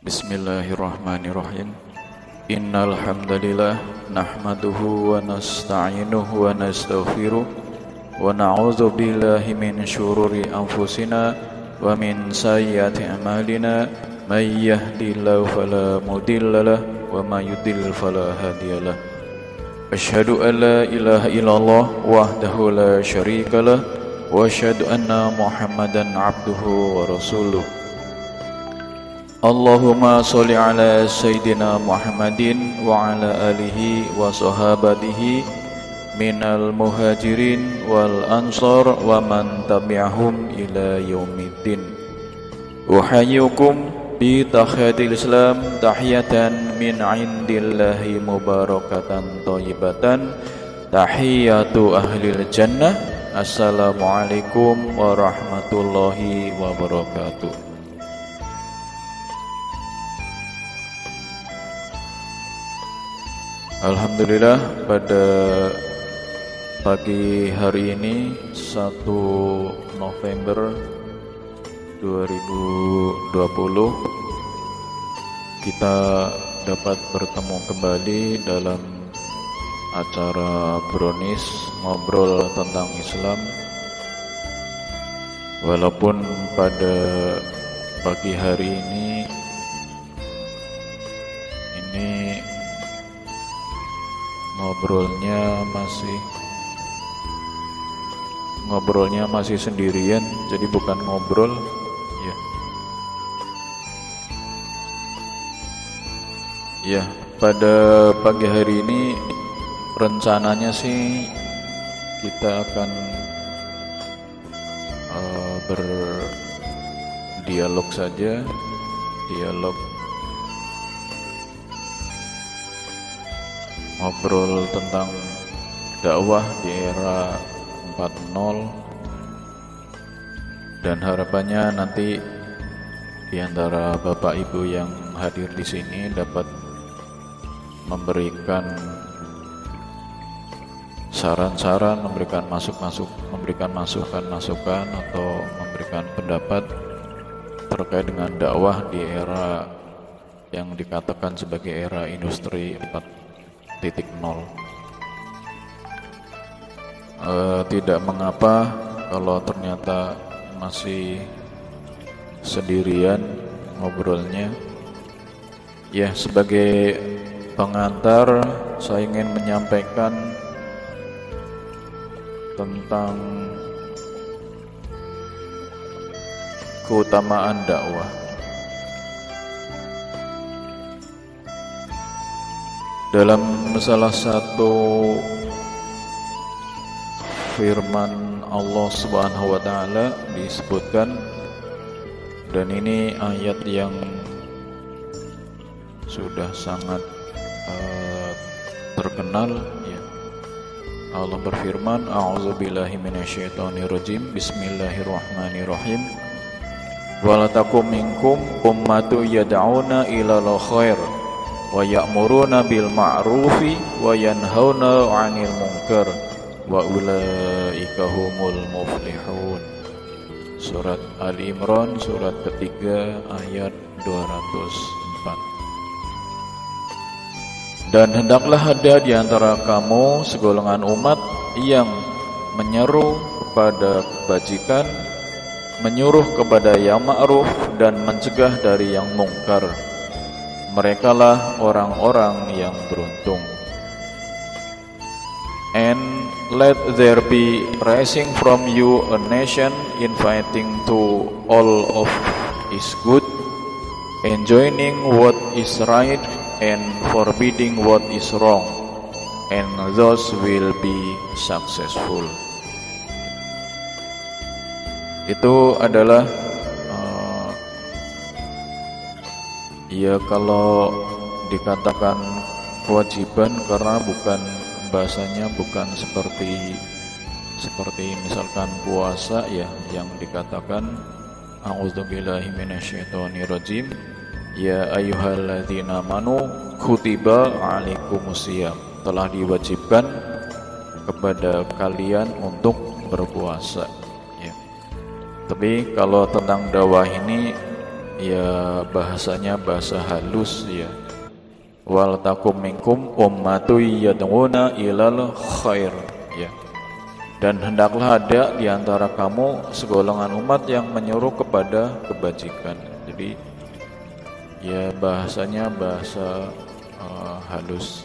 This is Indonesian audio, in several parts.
Bismillahirrahmanirrahim. Innal hamdalillah nahmaduhu wa nasta'inuhu wa nastaghfiruh wa na'udzu billahi min shururi anfusina wa min sayyiati a'malina. May yahdihillahu fala mudhillalah wa may yudhlil fala hadiyalah Ashhadu an la ilaha illallah wahdahu la syarikalah wa asyhadu anna Muhammadan abduhu wa rasuluh Allahumma salli ala Sayyidina Muhammadin wa ala alihi wa sahabatihi minal muhajirin wal ansar wa man tabi'ahum ila yaumiddin. Uhayyukum bi tahiyatil Islam tahiyatan min indillahi mubarakatan thayyibatan tahiyatu ahlil jannah. Assalamualaikum warahmatullahi wabarakatuh Alhamdulillah pada pagi hari ini 1 November 2020 kita dapat bertemu kembali dalam acara Bronis ngobrol tentang Islam. Walaupun pada pagi hari ini ngobrolnya masih ngobrolnya masih sendirian jadi bukan ngobrol. Ya ya pada pagi hari ini rencananya sih kita akan uh, berdialog saja. Dialog ngobrol tentang dakwah di era 4.0 dan harapannya nanti di antara Bapak Ibu yang hadir di sini dapat memberikan saran-saran, memberikan masuk-masuk, memberikan masukan-masukan atau memberikan pendapat terkait dengan dakwah di era yang dikatakan sebagai era industri 4 titik nol. E, tidak mengapa kalau ternyata masih sendirian ngobrolnya. Ya, sebagai pengantar saya ingin menyampaikan tentang keutamaan dakwah. Dalam salah satu firman Allah Subhanahu wa taala disebutkan dan ini ayat yang sudah sangat uh, terkenal ya. Allah berfirman, "A'udzubillahi minasyaitonirrajim. Bismillahirrahmanirrahim." Walatakum minkum ummatu yad'una ila khair wa ya'muruna bil ma'rufi wa yanhauna 'anil munkar. Wa ulaika humul muflihun. Surat Ali Imran surat ketiga ayat 204 Dan hendaklah ada di antara kamu segolongan umat yang menyeru kepada kebajikan menyuruh kepada yang ma'ruf dan mencegah dari yang mungkar merekalah orang-orang yang beruntung. And let there be rising from you a nation inviting to all of is good, enjoining what is right and forbidding what is wrong, and those will be successful. Itu adalah Ya kalau dikatakan kewajiban karena bukan bahasanya bukan seperti seperti misalkan puasa ya yang dikatakan A'udzubillahi minasyaitonirrajim Ya ayyuhalladzina amanu kutiba alaikumusiyam telah diwajibkan kepada kalian untuk berpuasa ya. Tapi kalau tentang dakwah ini ya bahasanya bahasa halus ya. Wal takum minkum ummatu yad'una ilal khair ya. Dan hendaklah ada di antara kamu segolongan umat yang menyuruh kepada kebajikan. Jadi ya bahasanya bahasa uh, halus.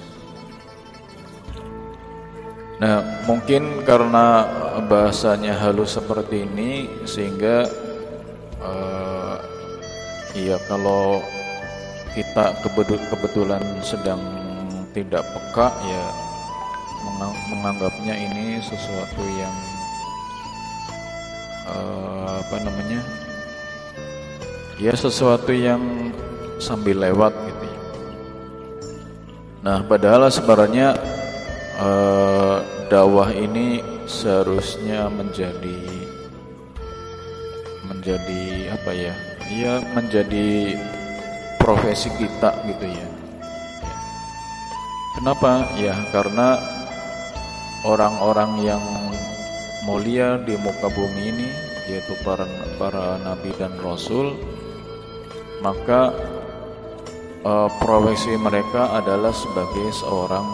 Nah, mungkin karena bahasanya halus seperti ini sehingga uh, ya kalau kita kebetulan sedang tidak peka ya menganggapnya ini sesuatu yang uh, apa namanya ya sesuatu yang sambil lewat gitu. Nah, padahal sebenarnya uh, dakwah ini seharusnya menjadi menjadi apa ya? Ya menjadi profesi kita gitu ya. Kenapa? Ya karena orang-orang yang mulia di muka bumi ini yaitu para para nabi dan rasul maka uh, profesi mereka adalah sebagai seorang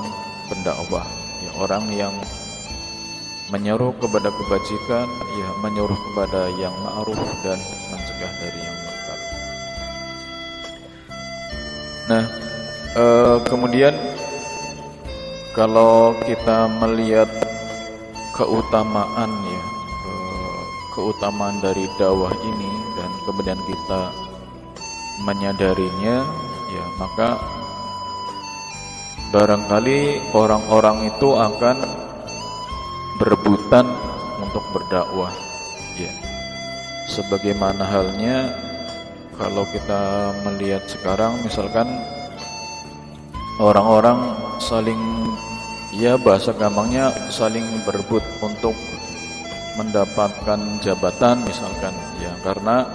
pendakwah, ya, orang yang menyeru kepada kebajikan, ya menyuruh kepada yang ma'ruf dan dari yang munkar. Nah, e, kemudian kalau kita melihat keutamaan ya, e, keutamaan dari dakwah ini dan kemudian kita menyadarinya, ya maka barangkali orang-orang itu akan berebutan untuk berdakwah ya sebagaimana halnya kalau kita melihat sekarang misalkan orang-orang saling ya bahasa gampangnya saling berebut untuk mendapatkan jabatan misalkan. Ya karena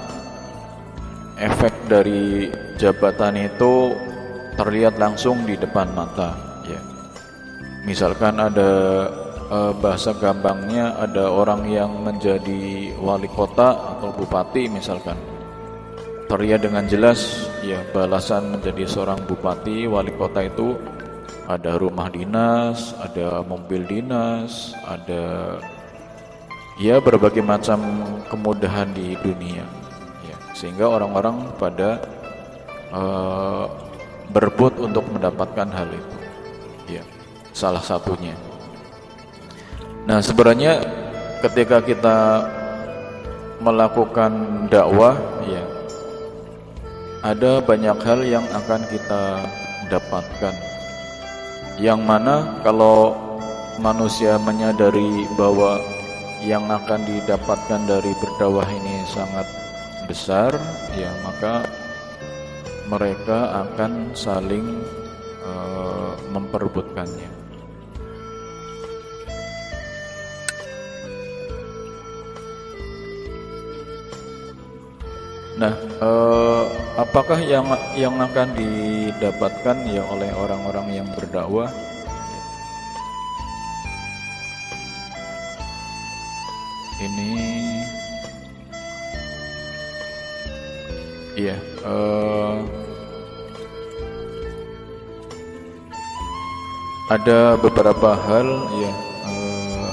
efek dari jabatan itu terlihat langsung di depan mata ya. Misalkan ada eh, bahasa gampangnya ada orang yang menjadi wali kota atau bupati misalkan terlihat dengan jelas ya balasan menjadi seorang bupati wali kota itu ada rumah dinas ada mobil dinas ada ya berbagai macam kemudahan di dunia ya sehingga orang-orang pada uh, berebut untuk mendapatkan hal itu. Ya, salah satunya. Nah, sebenarnya ketika kita melakukan dakwah, ya, ada banyak hal yang akan kita dapatkan. Yang mana kalau manusia menyadari bahwa yang akan didapatkan dari berdakwah ini sangat besar, ya maka mereka akan saling uh, memperebutkannya. Nah, uh, apakah yang yang akan didapatkan ya oleh orang-orang yang berdakwah? Ini, iya. Uh, ada beberapa hal ya uh,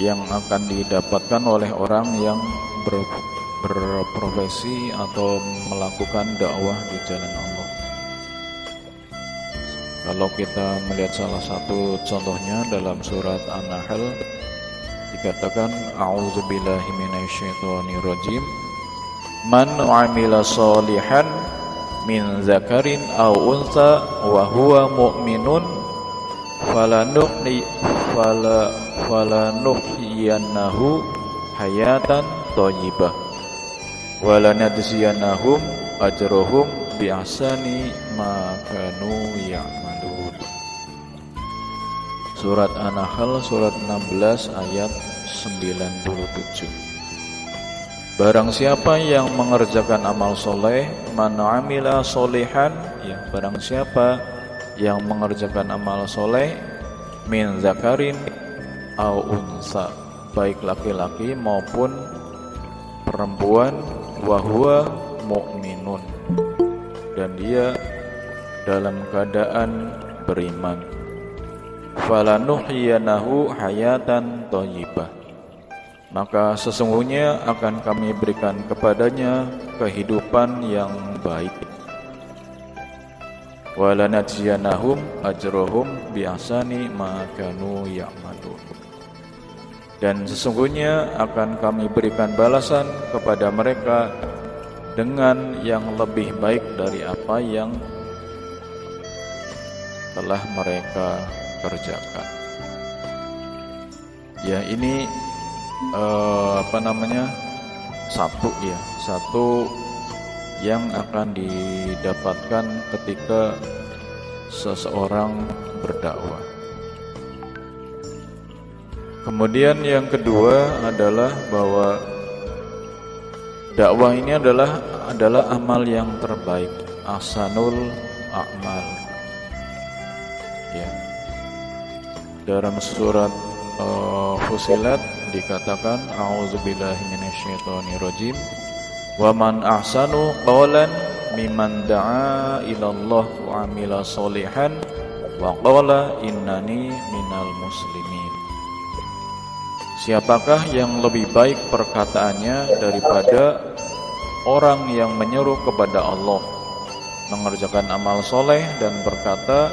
yang akan didapatkan oleh orang yang ber, berprofesi atau melakukan dakwah di jalan Allah. Kalau kita melihat salah satu contohnya dalam surat An-Nahl dikatakan a'udzubillahi minasyaitonirrajim man 'amila sholihan min zakarin aw unsa wa huwa mu'minun falanuhni fala falanuhyiyannahu hayatan thayyibah walanajziyannahum ajrahum bi ahsani ma kanu ya'malun. Surat An-Nahl surat 16 ayat 97 Barang siapa yang mengerjakan amal soleh Man amila solehan Ya barang siapa yang mengerjakan amal soleh min zakarin au unsa baik laki-laki maupun perempuan wahwa mu'minun. Dan dia dalam keadaan beriman. Falanuhyanahu hayatan thayyibah. Maka sesungguhnya akan kami berikan kepadanya kehidupan yang baik. Walanajziyanahum ajrohum biasani ma kanu dan sesungguhnya akan kami berikan balasan kepada mereka dengan yang lebih baik dari apa yang telah mereka kerjakan. Ya ini eh, apa namanya satu ya satu yang akan didapatkan ketika seseorang berdakwah. Kemudian yang kedua adalah bahwa dakwah ini adalah adalah amal yang terbaik, asanul amal. Ya. Dalam surat uh, Fusilat dikatakan auzubillahi minasyaitonirrajim wa man ahsanu qawlan mimman da'a ila Allah wa amila solihan wa qala innani minal muslimin Siapakah yang lebih baik perkataannya daripada orang yang menyeru kepada Allah mengerjakan amal soleh dan berkata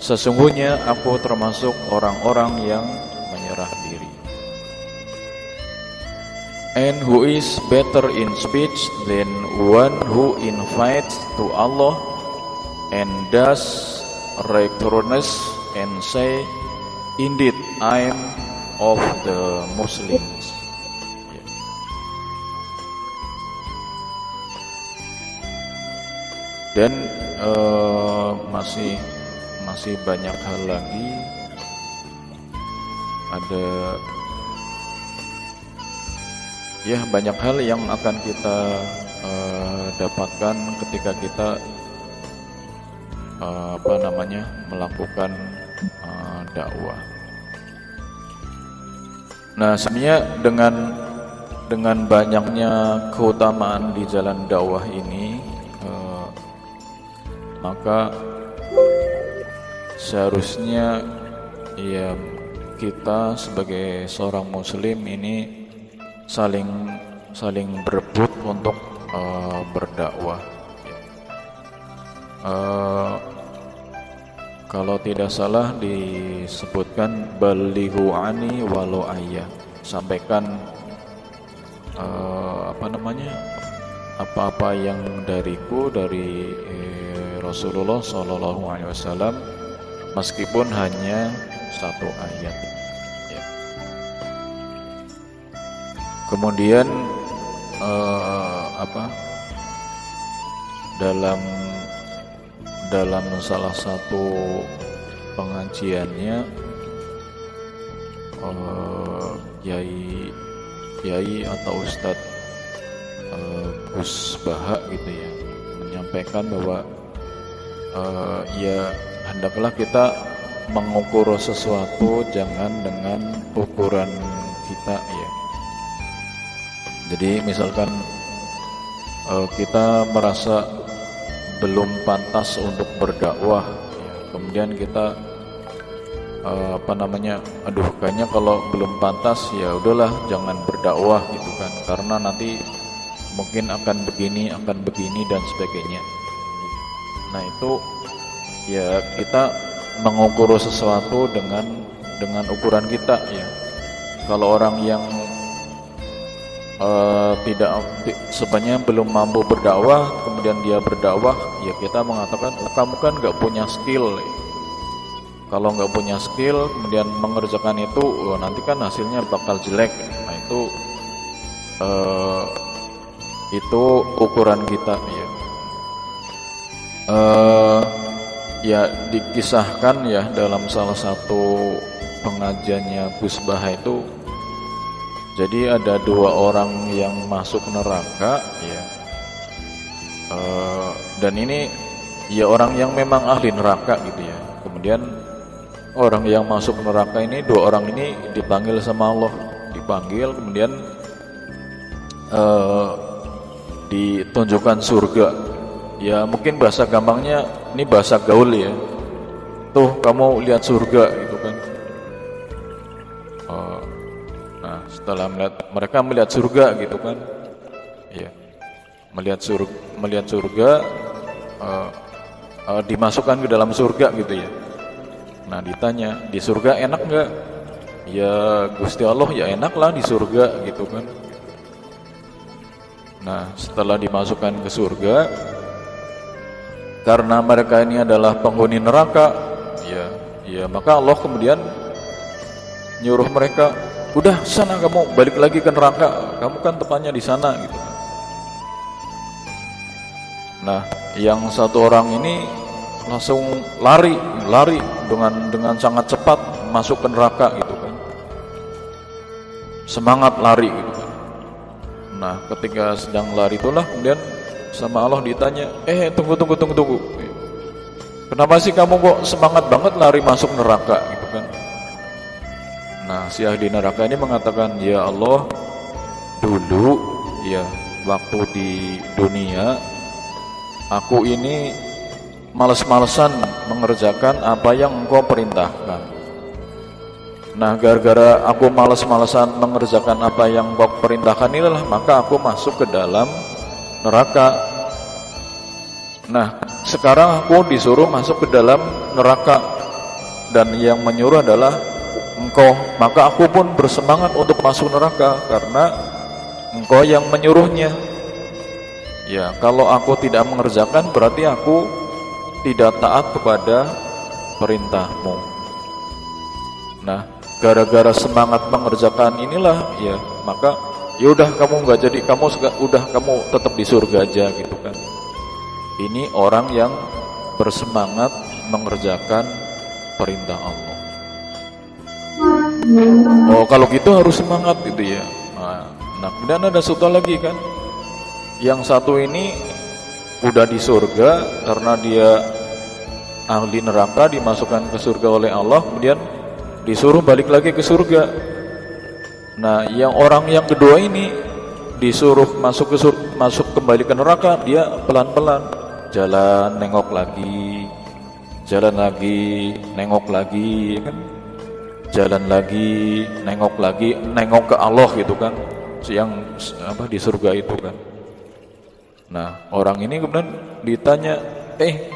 sesungguhnya aku termasuk orang-orang yang menyerah diri. And who is better in speech than one who invites to Allah and does righteousness and say indeed I am of the Muslims. Dan uh, masih masih banyak hal lagi. Ada ya banyak hal yang akan kita uh, dapatkan ketika kita uh, apa namanya melakukan uh, dakwah. Nah, sebenarnya dengan dengan banyaknya keutamaan di jalan dakwah ini, uh, maka seharusnya ya kita sebagai seorang muslim ini saling saling berebut untuk uh, berdakwah. Uh, kalau tidak salah disebutkan balighu ani walau ayah sampaikan uh, apa namanya apa-apa yang dariku dari eh, Rasulullah Shallallahu Alaihi Wasallam meskipun hanya satu ayat. kemudian uh, apa dalam dalam salah satu pengajiannya Yai Yai atau Ustadz uh, Gus Baha gitu ya menyampaikan bahwa uh, ya hendaklah kita mengukur sesuatu jangan dengan ukuran kita ya. Jadi misalkan uh, kita merasa belum pantas untuk berdakwah, ya, kemudian kita uh, apa namanya, aduh kayaknya kalau belum pantas ya udahlah jangan berdakwah gitu kan, karena nanti mungkin akan begini, akan begini dan sebagainya. Nah itu ya kita mengukur sesuatu dengan dengan ukuran kita ya. Kalau orang yang uh, tidak sebenarnya belum mampu berdakwah kemudian dia berdakwah ya kita mengatakan oh, kamu kan nggak punya skill kalau nggak punya skill kemudian mengerjakan itu oh, nanti kan hasilnya bakal jelek. Nah itu uh, itu ukuran kita ya. Uh, ya dikisahkan ya dalam salah satu pengajiannya Gus Bah itu jadi ada dua orang yang masuk neraka ya. E, dan ini ya orang yang memang ahli neraka gitu ya. Kemudian orang yang masuk neraka ini dua orang ini dipanggil sama Allah, dipanggil kemudian e, ditunjukkan surga. Ya mungkin bahasa gampangnya ini bahasa gaul ya. Tuh kamu lihat surga gitu kan. Oh, nah setelah melihat mereka melihat surga gitu kan. Melihat surga melihat surga uh, uh, dimasukkan ke dalam surga gitu ya. Nah ditanya di surga enak nggak? Ya Gusti Allah ya enak lah di surga gitu kan. Nah setelah dimasukkan ke surga karena mereka ini adalah penghuni neraka, ya, ya maka Allah kemudian nyuruh mereka, udah sana kamu balik lagi ke neraka, kamu kan tepatnya di sana gitu. Nah, yang satu orang ini langsung lari, lari dengan dengan sangat cepat masuk ke neraka gitu kan. Semangat lari gitu kan. Nah, ketika sedang lari itulah kemudian sama Allah ditanya, "Eh, tunggu tunggu tunggu tunggu. Kenapa sih kamu kok semangat banget lari masuk neraka?" gitu kan. Nah, si ahli neraka ini mengatakan, "Ya Allah, dulu ya waktu di dunia Aku ini males-malesan mengerjakan apa yang engkau perintahkan. Nah, gara-gara aku males-malesan mengerjakan apa yang engkau perintahkan inilah, maka aku masuk ke dalam neraka. Nah, sekarang aku disuruh masuk ke dalam neraka dan yang menyuruh adalah engkau. Maka aku pun bersemangat untuk masuk neraka karena engkau yang menyuruhnya. Ya, kalau aku tidak mengerjakan berarti aku tidak taat kepada perintahmu. Nah, gara-gara semangat mengerjakan inilah ya, maka ya udah kamu nggak jadi kamu udah kamu tetap di surga aja gitu kan. Ini orang yang bersemangat mengerjakan perintah Allah. Oh, kalau gitu harus semangat gitu ya. Nah, nah kemudian ada satu lagi kan yang satu ini udah di surga karena dia ahli neraka dimasukkan ke surga oleh Allah kemudian disuruh balik lagi ke surga. Nah yang orang yang kedua ini disuruh masuk ke surga, masuk kembali ke neraka dia pelan-pelan jalan nengok lagi jalan lagi nengok lagi ya kan? Jalan lagi nengok lagi nengok ke Allah gitu kan yang apa di surga itu kan Nah, orang ini kemudian ditanya, "Eh,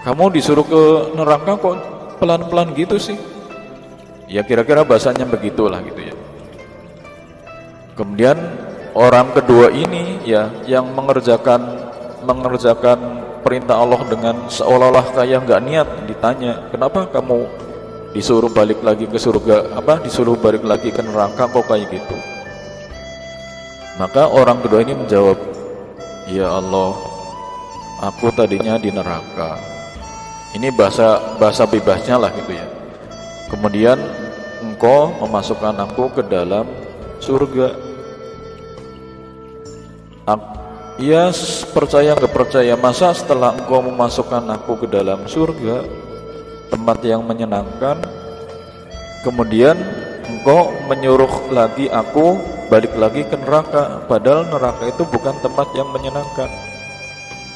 kamu disuruh ke neraka kok pelan-pelan gitu sih?" Ya kira-kira bahasanya begitulah gitu ya. Kemudian orang kedua ini ya yang mengerjakan mengerjakan perintah Allah dengan seolah-olah kayak nggak niat ditanya, "Kenapa kamu disuruh balik lagi ke surga? Apa disuruh balik lagi ke neraka kok kayak gitu?" Maka orang kedua ini menjawab, Ya Allah, aku tadinya di neraka. Ini bahasa bahasa bebasnya lah gitu ya. Kemudian engkau memasukkan aku ke dalam surga. Ia percaya nggak percaya masa setelah engkau memasukkan aku ke dalam surga tempat yang menyenangkan kemudian engkau menyuruh lagi aku balik lagi ke neraka. Padahal neraka itu bukan tempat yang menyenangkan.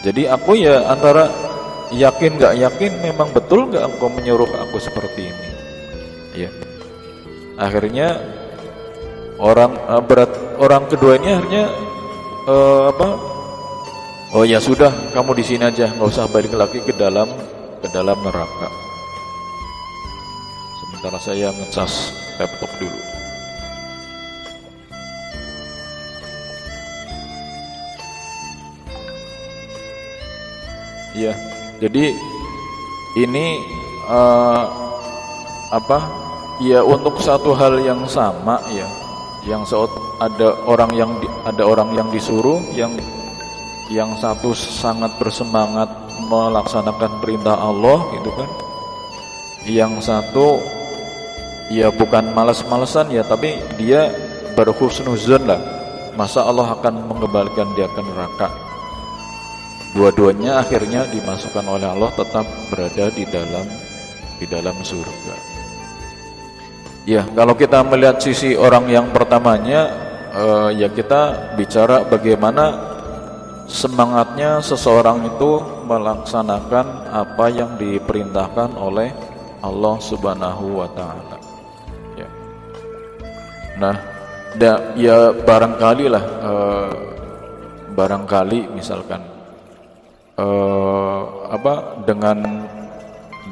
Jadi aku ya antara yakin gak yakin memang betul gak engkau menyuruh aku seperti ini? Ya. Akhirnya orang uh, berat orang kedua ini akhirnya uh, apa? Oh ya sudah kamu di sini aja nggak usah balik lagi ke dalam ke dalam neraka sementara saya ngecas laptop dulu Ya, jadi ini uh, apa? Ya untuk satu hal yang sama ya, yang saat ada orang yang di, ada orang yang disuruh, yang yang satu sangat bersemangat melaksanakan perintah Allah gitu kan. Yang satu ya bukan malas-malesan ya, tapi dia berhusnuzon lah. Masa Allah akan mengembalikan dia ke neraka dua-duanya akhirnya dimasukkan oleh Allah tetap berada di dalam di dalam surga. Ya, kalau kita melihat sisi orang yang pertamanya, eh, ya kita bicara bagaimana semangatnya seseorang itu melaksanakan apa yang diperintahkan oleh Allah Subhanahu wa taala. Nah, da, ya barangkali lah eh, barangkali misalkan eh, apa dengan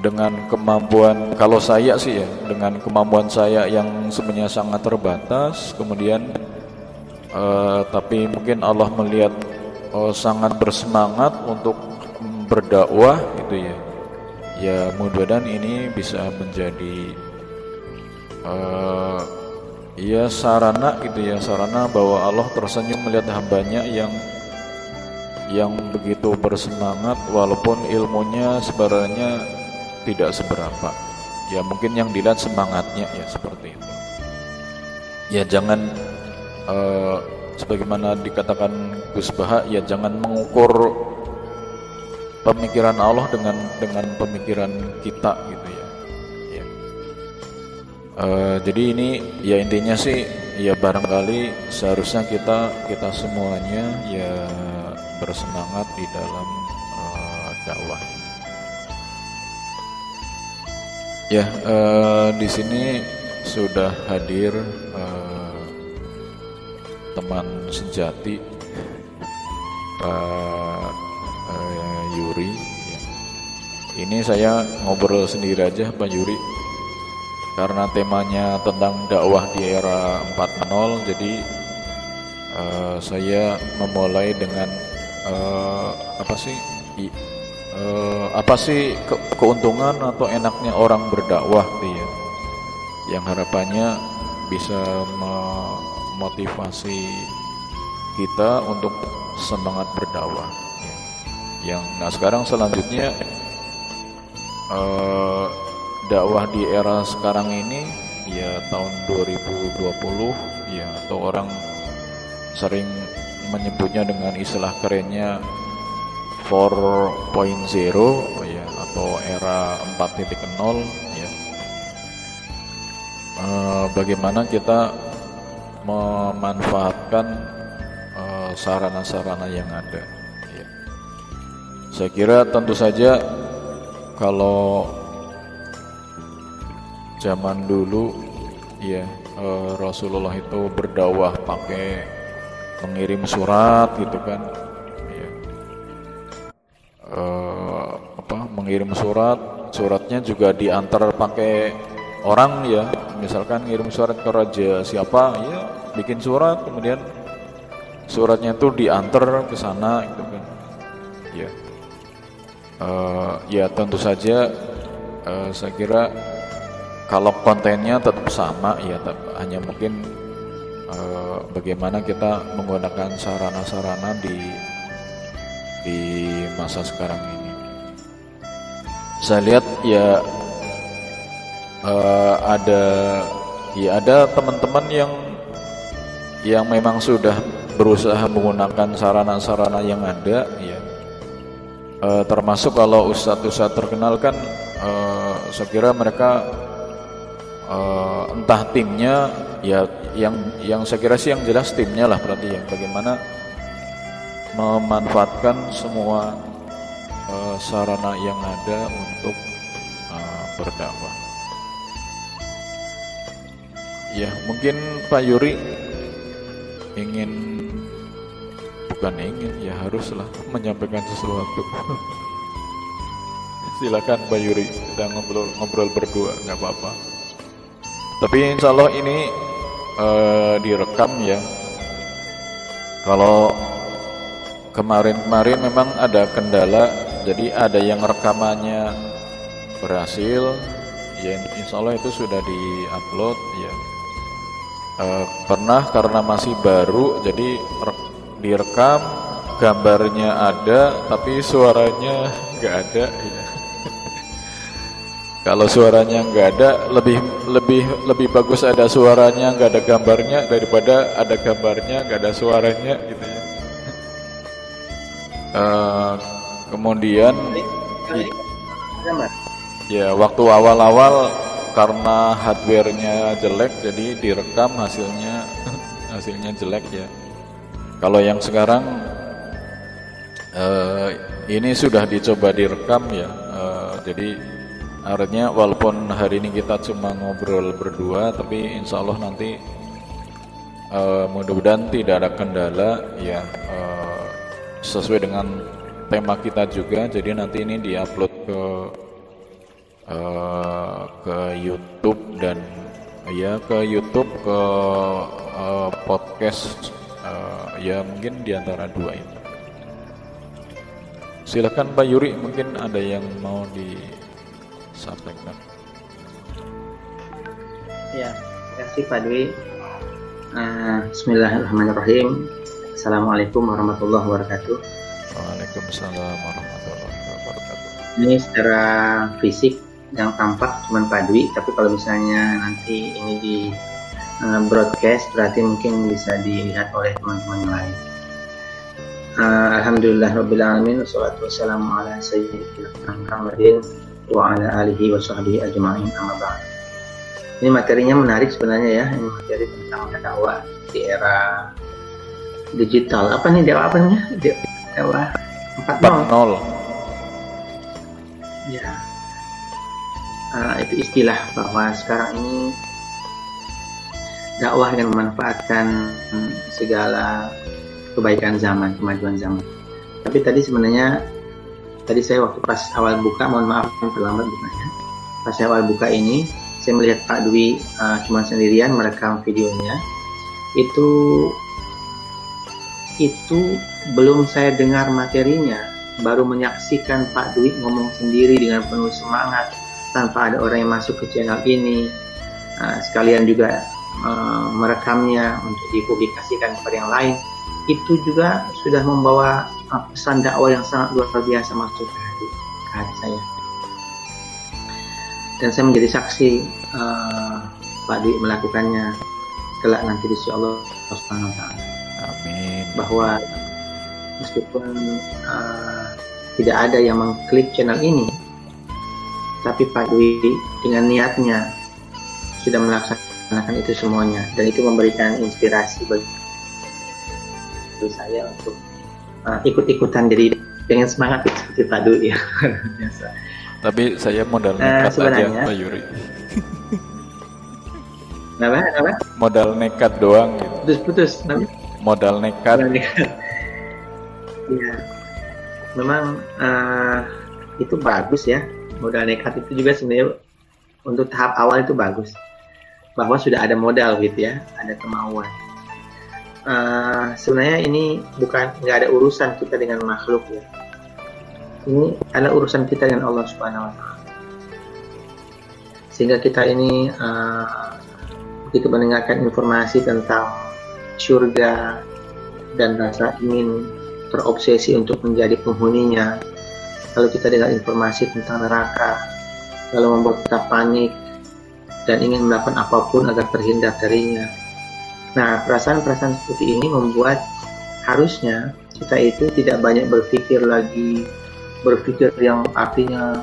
dengan kemampuan kalau saya sih ya dengan kemampuan saya yang sebenarnya sangat terbatas kemudian uh, tapi mungkin Allah melihat uh, sangat bersemangat untuk berdakwah gitu ya ya mudah-mudahan ini bisa menjadi uh, ya sarana gitu ya sarana bahwa Allah tersenyum melihat hambanya yang yang begitu bersemangat walaupun ilmunya sebenarnya tidak seberapa. Ya mungkin yang dilihat semangatnya ya seperti itu. Ya jangan uh, sebagaimana dikatakan Gus Baha ya jangan mengukur pemikiran Allah dengan dengan pemikiran kita gitu. Uh, jadi ini ya intinya sih ya barangkali seharusnya kita kita semuanya ya bersemangat di dalam uh, dakwah Ya, uh, di sini sudah hadir uh, teman sejati Pak uh, Yuri. Ini saya ngobrol sendiri aja Pak Yuri, karena temanya tentang dakwah di era 4.0, jadi uh, saya memulai dengan uh, apa sih? uh, apa sih ke keuntungan atau enaknya orang berdakwah dia yang harapannya bisa memotivasi kita untuk semangat berdakwah ya. yang nah sekarang selanjutnya uh, dakwah di era sekarang ini ya tahun 2020 ya atau orang sering menyebutnya dengan istilah kerennya 4.0 ya atau era 4.0 ya e, bagaimana kita memanfaatkan eh, sarana-sarana e, yang ada ya. saya kira tentu saja kalau zaman dulu ya e, Rasulullah itu berdakwah pakai mengirim surat gitu kan uh, apa mengirim surat suratnya juga diantar pakai orang ya. Misalkan ngirim surat ke raja siapa ya bikin surat kemudian suratnya itu diantar ke sana gitu kan ya. Uh, ya tentu saja uh, saya kira kalau kontennya tetap sama ya hanya mungkin uh, bagaimana kita menggunakan sarana-sarana di di masa sekarang ini. Saya lihat ya uh, ada ya ada teman-teman yang yang memang sudah berusaha menggunakan sarana-sarana yang ada ya. Uh, termasuk kalau ustadz-ustadz terkenal kan uh, saya kira mereka uh, entah timnya ya yang yang saya kira sih yang jelas timnya lah berarti ya bagaimana memanfaatkan semua uh, sarana yang ada untuk uh, berdakwah. Ya, mungkin Pak Yuri ingin bukan ingin ya haruslah menyampaikan sesuatu. Silakan Pak Yuri, kita ngobrol ngobrol berdua nggak apa-apa. Tapi insya Allah ini uh, direkam ya. Kalau kemarin-kemarin memang ada kendala jadi ada yang rekamannya berhasil ya insya Allah itu sudah di upload ya e, pernah karena masih baru jadi direkam gambarnya ada tapi suaranya nggak ada ya. Kalau suaranya nggak ada lebih lebih lebih bagus ada suaranya nggak ada gambarnya daripada ada gambarnya nggak ada suaranya gitu ya Uh, kemudian ya waktu awal-awal karena hardwarenya jelek jadi direkam hasilnya hasilnya jelek ya kalau yang sekarang uh, ini sudah dicoba direkam ya. Uh, jadi artinya walaupun hari ini kita cuma ngobrol berdua, tapi insya Allah nanti uh, mudah-mudahan tidak ada kendala ya uh, sesuai dengan tema kita juga. Jadi nanti ini diupload ke uh, ke YouTube dan ya ke YouTube ke uh, podcast uh, ya mungkin di antara dua ini. Silakan Pak Yuri, mungkin ada yang mau disampaikan. Ya, terima kasih Pak Dwi. Uh, Bismillahirrahmanirrahim. Assalamualaikum warahmatullahi wabarakatuh. Waalaikumsalam warahmatullahi wabarakatuh. Ini secara fisik yang tampak cuma Pak Dwi, tapi kalau misalnya nanti ini di uh, broadcast berarti mungkin bisa dilihat oleh teman-teman yang lain. Uh, Alhamdulillah Rabbil Alamin Wassalatu wassalamu ala sayyidina Muhammadin Wa ala alihi wa sahbihi ajma'in amma ba'd. Ini materinya menarik sebenarnya ya Ini materi tentang dakwah di era digital. Apa nih dakwah apa nih? Dakwah 4.0 Ya. Uh, Itu istilah bahwa sekarang ini dakwah yang memanfaatkan segala kebaikan zaman, kemajuan zaman. Tapi tadi sebenarnya tadi saya waktu pas awal buka, mohon maaf terlambat bukanya. Pas awal buka ini, saya melihat Pak Dwi uh, cuma sendirian merekam videonya. Itu itu belum saya dengar materinya, baru menyaksikan Pak Dwi ngomong sendiri dengan penuh semangat tanpa ada orang yang masuk ke channel ini. Uh, sekalian juga uh, merekamnya untuk dipublikasikan kepada yang lain itu juga sudah membawa pesan dakwah yang sangat luar biasa masuk ke hati, saya. Dan saya menjadi saksi uh, Pak Dwi melakukannya kelak nanti di Allah Subhanahu wa taala. Amin. Bahwa meskipun uh, tidak ada yang mengklik channel ini, tapi Pak Dwi dengan niatnya sudah melaksanakan itu semuanya dan itu memberikan inspirasi bagi saya untuk uh, ikut-ikutan jadi pengen semangat seperti Pak Dwi ya biasa. Tapi saya modal uh, nekat uh, aja Pak Yuri. Kenapa? Kenapa? Modal nekat doang gitu. Putus-putus. Modal nekat. Modal nekat. Iya. Memang uh, itu bagus ya. Modal nekat itu juga sebenarnya untuk tahap awal itu bagus. Bahwa sudah ada modal gitu ya, ada kemauan uh, sebenarnya ini bukan nggak ada urusan kita dengan makhluk ya. Ini adalah urusan kita dengan Allah Subhanahu Wa Taala. Sehingga kita ini uh, begitu mendengarkan informasi tentang surga dan rasa ingin terobsesi untuk menjadi penghuninya. Kalau kita dengar informasi tentang neraka, lalu membuat kita panik dan ingin melakukan apa pun agar terhindar darinya Nah, perasaan-perasaan seperti ini membuat harusnya kita itu tidak banyak berpikir lagi, berpikir yang artinya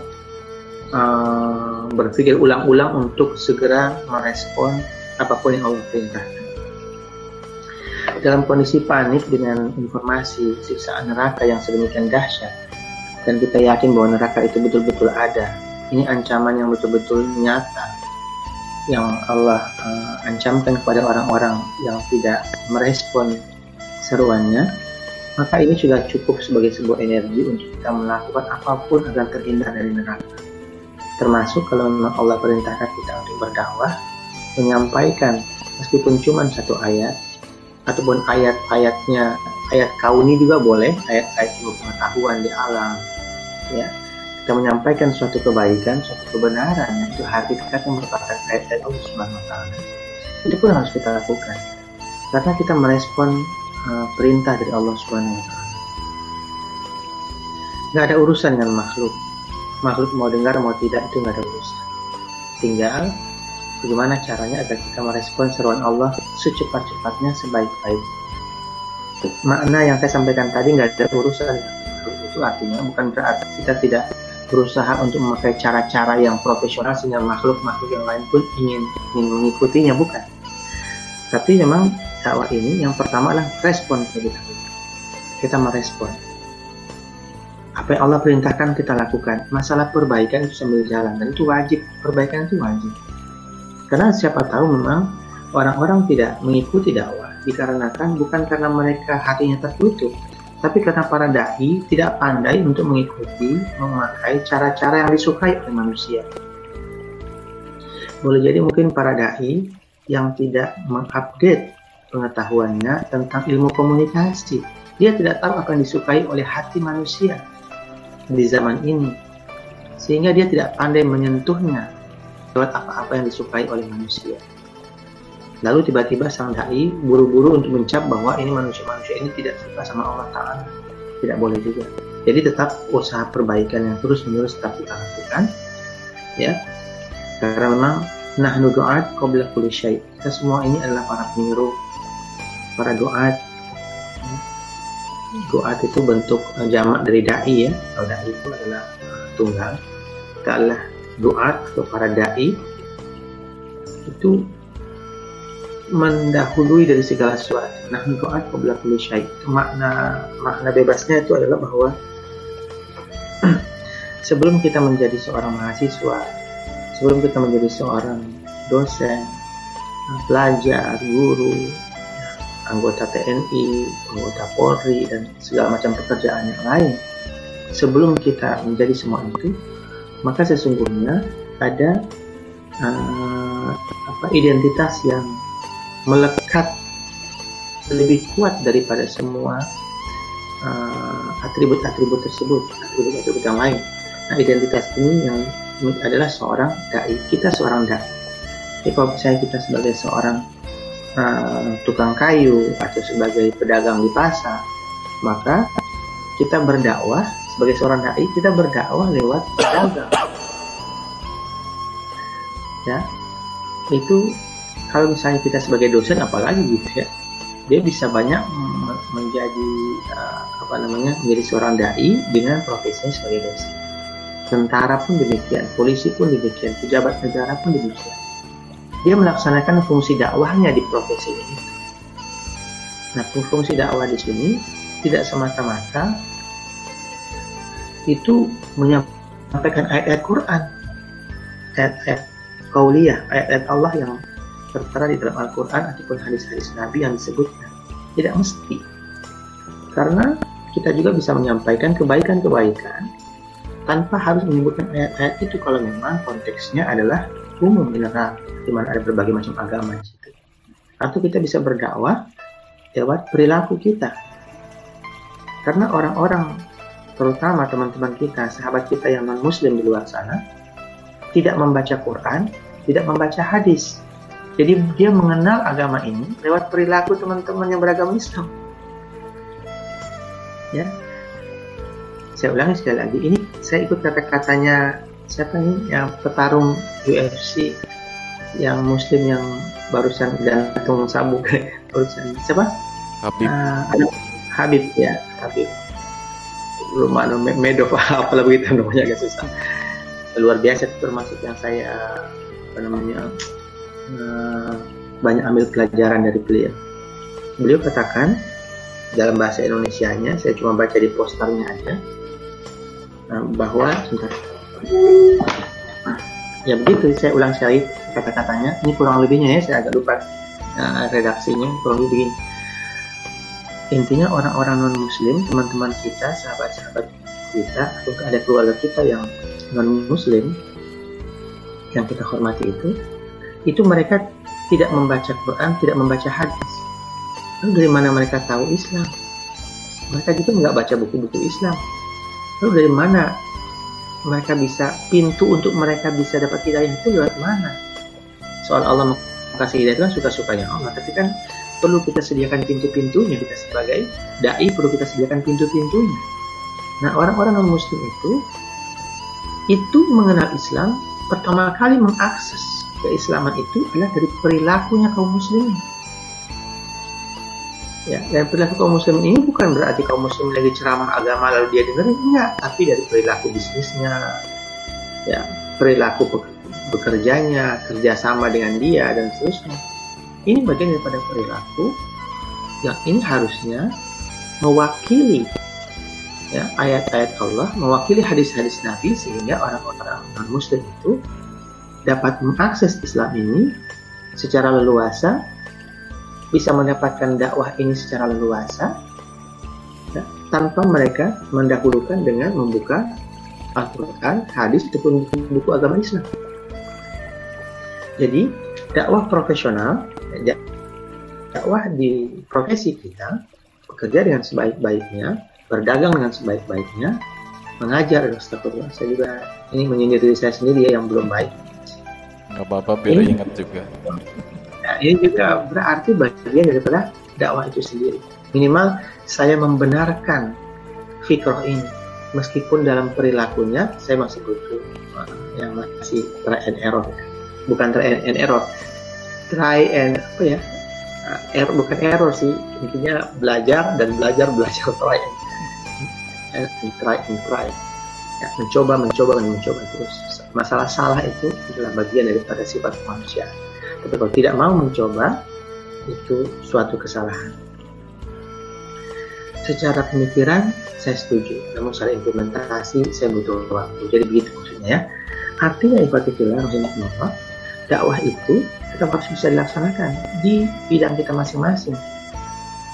uh, berpikir ulang-ulang untuk segera merespon apa pun yang Allah perintahkan. Dalam kondisi panik dengan informasi siksaan neraka yang sedemikian dahsyat, dan kita yakin bahwa neraka itu betul-betul ada, ini ancaman yang betul-betul nyata yang Allah uh, ancamkan kepada orang-orang yang tidak merespon seruannya, maka ini sudah cukup sebagai sebuah energi untuk kita melakukan apa pun agar terhindar dari neraka. Termasuk kalau memang Allah perintahkan kita untuk berdakwah, menyampaikan meskipun cuma satu ayat, ataupun ayat-ayatnya, ayat kauni juga boleh, ayat-ayat pengetahuan di alam, ya kita menyampaikan suatu kebaikan, suatu kebenaran itu hakikat yang merupakan ayat dari Allah Subhanahu wa taala. Itu pun harus kita lakukan. Karena kita merespon uh, perintah dari Allah Subhanahu wa taala. Nggak ada urusan dengan makhluk. Makhluk mau dengar mau tidak itu nggak ada urusan. Tinggal bagaimana caranya agar kita merespon seruan Allah secepat-cepatnya sebaik-baik. Makna yang saya sampaikan tadi nggak ada urusan itu artinya bukan berarti kita tidak berusaha untuk memakai cara-cara yang profesional sehingga makhluk-makhluk yang lain pun ingin, mengikutinya bukan tapi memang dakwah ini yang pertama adalah respon dahulu kita merespon apa yang Allah perintahkan kita lakukan. Masalah perbaikan itu sambil jalan dan itu wajib. Perbaikan itu wajib. Karena siapa tahu memang orang-orang tidak mengikuti dakwah dikarenakan bukan karena mereka hatinya tertutup, tapi karena para dai tidak pandai untuk mengikuti, memakai cara-cara yang disukai oleh manusia. Boleh jadi mungkin para dai yang tidak mengupdate pengetahuannya tentang ilmu komunikasi. Dia tidak tahu apa disukai oleh hati manusia di zaman ini. Sehingga dia tidak pandai menyentuhnya lewat apa-apa yang disukai oleh manusia. Lalu tiba-tiba sang dai buru-buru untuk mencap bahwa ini manusia-manusia ini tidak suka sama Allah Ta'ala. Tidak boleh juga. Jadi tetap usaha perbaikan yang terus-menerus tetap kita lakukan. Ya. Karena memang nahnu doat qabla kulli. Kita semua ini adalah para penyeru, para doat. Doat itu bentuk jamak dari dai ya. Kalau dai itu adalah tunggal. Kita adalah doat atau para dai itu mendahului dari segala sesuatu. Nah, doa qabla kulli. Makna makna bebasnya itu adalah bahwa sebelum kita menjadi seorang mahasiswa, sebelum kita menjadi seorang dosen, pelajar, guru, anggota TNI, anggota Polri dan segala macam pekerjaan yang lain, sebelum kita menjadi semua itu, maka sesungguhnya ada uh, apa identitas yang melekat lebih kuat daripada semua uh, atribut-atribut uh, tersebut, atribut-atribut yang lain. Nah, identitas ini yang adalah seorang dai. Kita seorang dai. Jadi kalau misalnya kita sebagai seorang uh, tukang kayu atau sebagai pedagang di pasar, maka kita berdakwah sebagai seorang dai, kita berdakwah lewat pedagang. Ya, itu kalau misalnya kita sebagai dosen apalagi gitu ya dia bisa banyak menjadi uh, apa namanya menjadi seorang dai dengan profesinya sebagai dosen. Tentara pun demikian polisi pun demikian pejabat negara pun demikian. Dia melaksanakan fungsi dakwahnya di profesi ini. Nah fungsi dakwah di sini tidak semata-mata itu menyampaikan ayat-ayat Quran ayat-ayat kauliyah ayat-ayat Allah yang tertera di dalam Al-Quran ataupun hadis-hadis Nabi yang disebutkan. Tidak mesti. Karena kita juga bisa menyampaikan kebaikan-kebaikan tanpa harus menyebutkan ayat-ayat itu kalau memang konteksnya adalah umum general di mana ada berbagai macam agama di situ. Atau kita bisa berdakwah lewat perilaku kita. Karena orang-orang terutama teman-teman kita, sahabat kita yang non-muslim di luar sana, tidak membaca Quran, tidak membaca hadis, jadi dia mengenal agama ini lewat perilaku teman-teman yang beragama Islam. Ya. Saya ulangi sekali lagi. Ini saya ikut kata-katanya siapa nih yang petarung UFC yang muslim yang barusan gantung sabuk barusan siapa? Habib. Uh, Habib ya, Habib. Rumah Medov apalah begitu namanya agak susah. Luar biasa termasuk yang saya apa namanya Eh, banyak ambil pelajaran dari beliau. Beliau katakan dalam bahasa Indonesia-nya, saya cuma baca di posternya aja, eh, bahwa sebentar. Ya begitu, saya ulang sekali kata-katanya. Ini kurang lebihnya ya, saya agak lupa uh, redaksinya. Kurang lebih. Intinya orang-orang non-muslim, teman-teman kita, sahabat-sahabat kita, atau ada keluarga kita yang non-muslim, yang kita hormati itu, itu mereka tidak membaca Quran, tidak membaca hadis. Lalu dari mana mereka tahu Islam? Mereka juga nggak baca buku-buku Islam. Lalu dari mana mereka bisa pintu untuk mereka bisa dapat hidayah itu lewat mana? Soal Allah kasih hidayah itu kan suka-sukanya Allah, tapi kan perlu kita sediakan pintu-pintunya kita sebagai dai perlu kita sediakan pintu-pintunya. Nah orang-orang non Muslim itu itu mengenal Islam pertama kali mengakses keislaman itu adalah dari perilakunya kaum muslimin. Ya, dan perilaku kaum muslimin ini bukan berarti kaum muslim lagi ceramah agama lalu dia dengerin enggak, tapi dari perilaku bisnisnya, ya perilaku bekerjanya, kerjasama dengan dia dan seterusnya. Ini bagian daripada perilaku yang ini harusnya mewakili ya ayat-ayat Allah mewakili hadis-hadis Nabi sehingga orang-orang Muslim itu dapat mengakses Islam ini secara leluasa, bisa mendapatkan dakwah ini secara leluasa, ya, tanpa mereka mendahulukan dengan membuka Al-Quran, hadis, ataupun buku agama Islam. Jadi, dakwah profesional, ya, dakwah di profesi kita, bekerja dengan sebaik-baiknya, berdagang dengan sebaik-baiknya, mengajar, astagfirullah, saya juga ini menyindir diri saya sendiri ya yang belum baik. Nggak apa-apa, biar Ini- ingat juga. Nah, ini juga berarti bagian daripada dakwah itu sendiri. Minimal saya membenarkan fikroh ini. Meskipun dalam perilakunya saya masih butuh uh, yang masih try and error. Bukan try and error. Try and apa ya? Error bukan error sih. Intinya belajar dan belajar belajar try and, and try and try. Ya, mencoba, mencoba, dan mencoba terus. Masalah salah itu adalah bagian daripada sifat manusia. Tapi kalau tidak mau mencoba, itu suatu kesalahan. Secara pemikiran, saya setuju. Namun secara implementasi, saya butuh waktu. Jadi begitu maksudnya ya. Artinya ibadah rahimahullah, dakwah itu tetap harus bisa dilaksanakan di bidang kita masing-masing.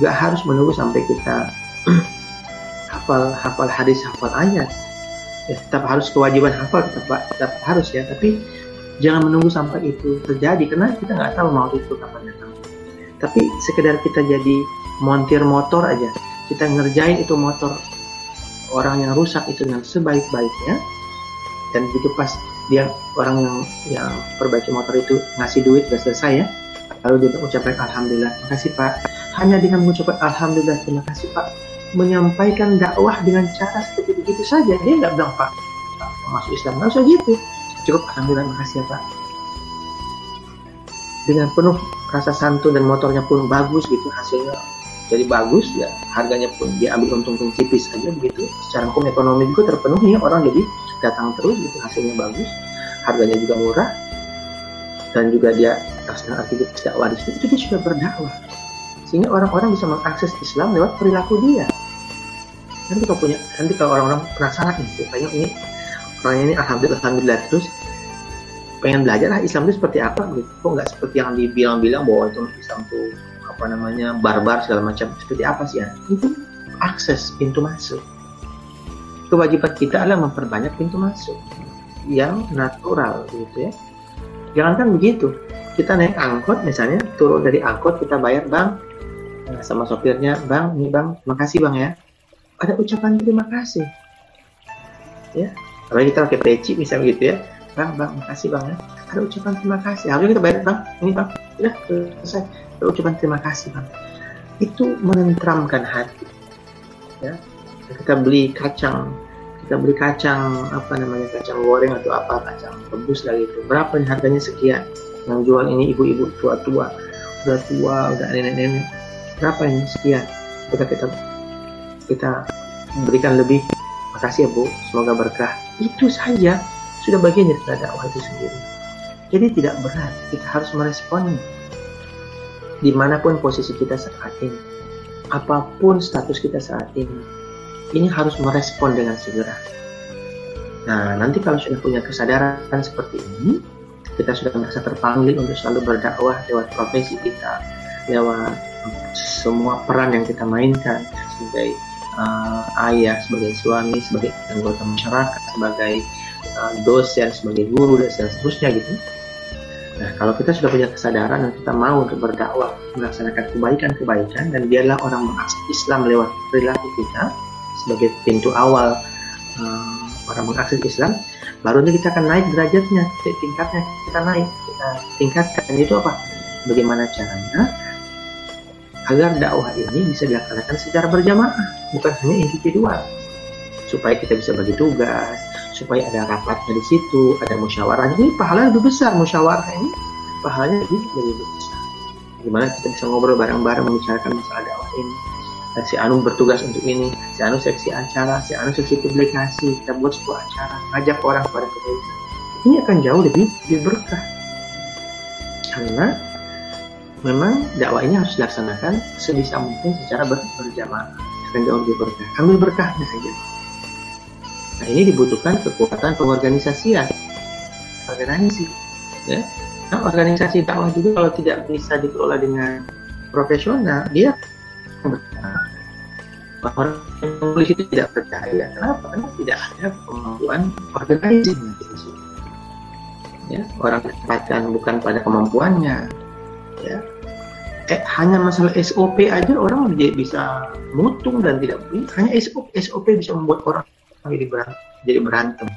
Gak harus menunggu sampai kita hafal hafal hadis, hafal ayat. Ya, tetap harus kewajiban hafal, tetap, tetap harus ya. Tapi jangan menunggu sampai itu terjadi karena kita nggak tahu mau itu kapan datang. Tapi sekedar kita jadi montir motor aja, kita ngerjain itu motor orang yang rusak itu dengan sebaik-baiknya dan begitu pas dia orang yang yang perbaiki motor itu ngasih duit udah selesai ya lalu dia mengucapkan alhamdulillah makasih pak hanya dengan mengucapkan alhamdulillah terima kasih pak menyampaikan dakwah dengan cara seperti begitu saja. Dia nggak bilang pak masuk Islam. Nggak usah gitu. Cukup alhamdulillah makasih ya pak. Dengan penuh rasa santun dan motornya pun bagus gitu hasilnya jadi bagus ya harganya pun dia ambil untung untung tipis aja begitu. Secara hukum ekonomi juga terpenuhi orang jadi datang terus gitu hasilnya bagus harganya juga murah dan juga dia laksanakan aktivitas dakwah itu dia sudah berdakwah sehingga orang-orang bisa mengakses Islam lewat perilaku dia. Nanti kalau punya nanti kalau orang-orang penasaran nih pengen ini orangnya ini alhamdulillah alhamdulillah terus pengen belajar lah Islam itu seperti apa? Gitu. Kok nggak seperti yang dibilang-bilang bahwa itu Islam tuh apa namanya barbar segala macam. Seperti apa sih ya itu akses pintu masuk. Kewajiban kita adalah memperbanyak pintu masuk yang natural gitu ya. Jangankan begitu kita naik angkot misalnya turun dari angkot kita bayar bang Nah, sama sopirnya bang nih bang makasih bang ya. Ada ucapan terima kasih. Ya kalau kita pakai peci misalnya gitu ya. Bang bang makasih bang ya. Ada ucapan terima kasih. Harusnya kita bayar bang ini bang. Sudah selesai. Ada ucapan terima kasih bang. Itu menentramkan hati. Ya kita beli kacang. Kita beli kacang apa namanya kacang goreng atau apa kacang rebus lagi itu berapa nih harganya sekian? Yang jual ini ibu-ibu tua-tua. Udah tua udah nenek-nenek berapa ini? Sekian. Kita kita kita berikan lebih. Makasih ya bu. Semoga berkah. Itu saja. Sudah bagian dari dakwah itu sendiri. Jadi tidak berat. Kita harus meresponnya di mana pun posisi kita saat ini. Apa pun status kita saat ini ini harus merespon dengan segera. Nah nanti kalau sudah punya kesadaran seperti ini kita sudah merasa terpanggil untuk selalu berdakwah lewat profesi kita lewat semua peran yang kita mainkan sebagai uh, ayah, sebagai suami, sebagai anggota masyarakat, sebagai uh, dosen, sebagai guru dan seterusnya gitu. Nah, kalau kita sudah punya kesadaran dan kita mau untuk berdakwah, melaksanakan kebaikan-kebaikan dan biarlah orang mengakses Islam lewat perilaku kita sebagai pintu awal uh, orang mengakses Islam, baru nanti kita akan naik derajatnya, tingkatnya kita naik, kita tingkatkan itu apa? Bagaimana caranya? Agar dakwah ini bisa dilaksanakan secara berjamaah, bukan hanya individual. Supaya kita bisa bagi tugas, supaya ada rapatnya di situ, ada musyawarah. Ini pahala lebih besar musyawarah ini, pahalanya lebih lebih besar. Gimana kita bisa ngobrol bareng-bareng membicarakan masalah dakwah ini. Dan si Anu bertugas untuk ini, si Anu seksi acara, si Anu seksi publikasi, kita buat sebuah acara, ngajak orang pada kebaikan. Ini akan jauh lebih, lebih berkah. Karena memang dakwah ini harus dilaksanakan sebisa mungkin secara ber berjamaah. akan jauh berkah. Ambil berkahnya saja. Nah ini dibutuhkan kekuatan pengorganisasian, organisasi. Ya. Nah, organisasi dakwah juga kalau tidak bisa dikelola dengan profesional, dia orang yang menulis itu tidak percaya. Kenapa? Karena tidak ada kemampuan organisasi Ya, orang ditempatkan bukan pada kemampuannya. Ya, eh, hanya masalah SOP aja orang bisa mutung dan tidak hanya SOP SOP bisa membuat orang jadi berantem, jadi berantem.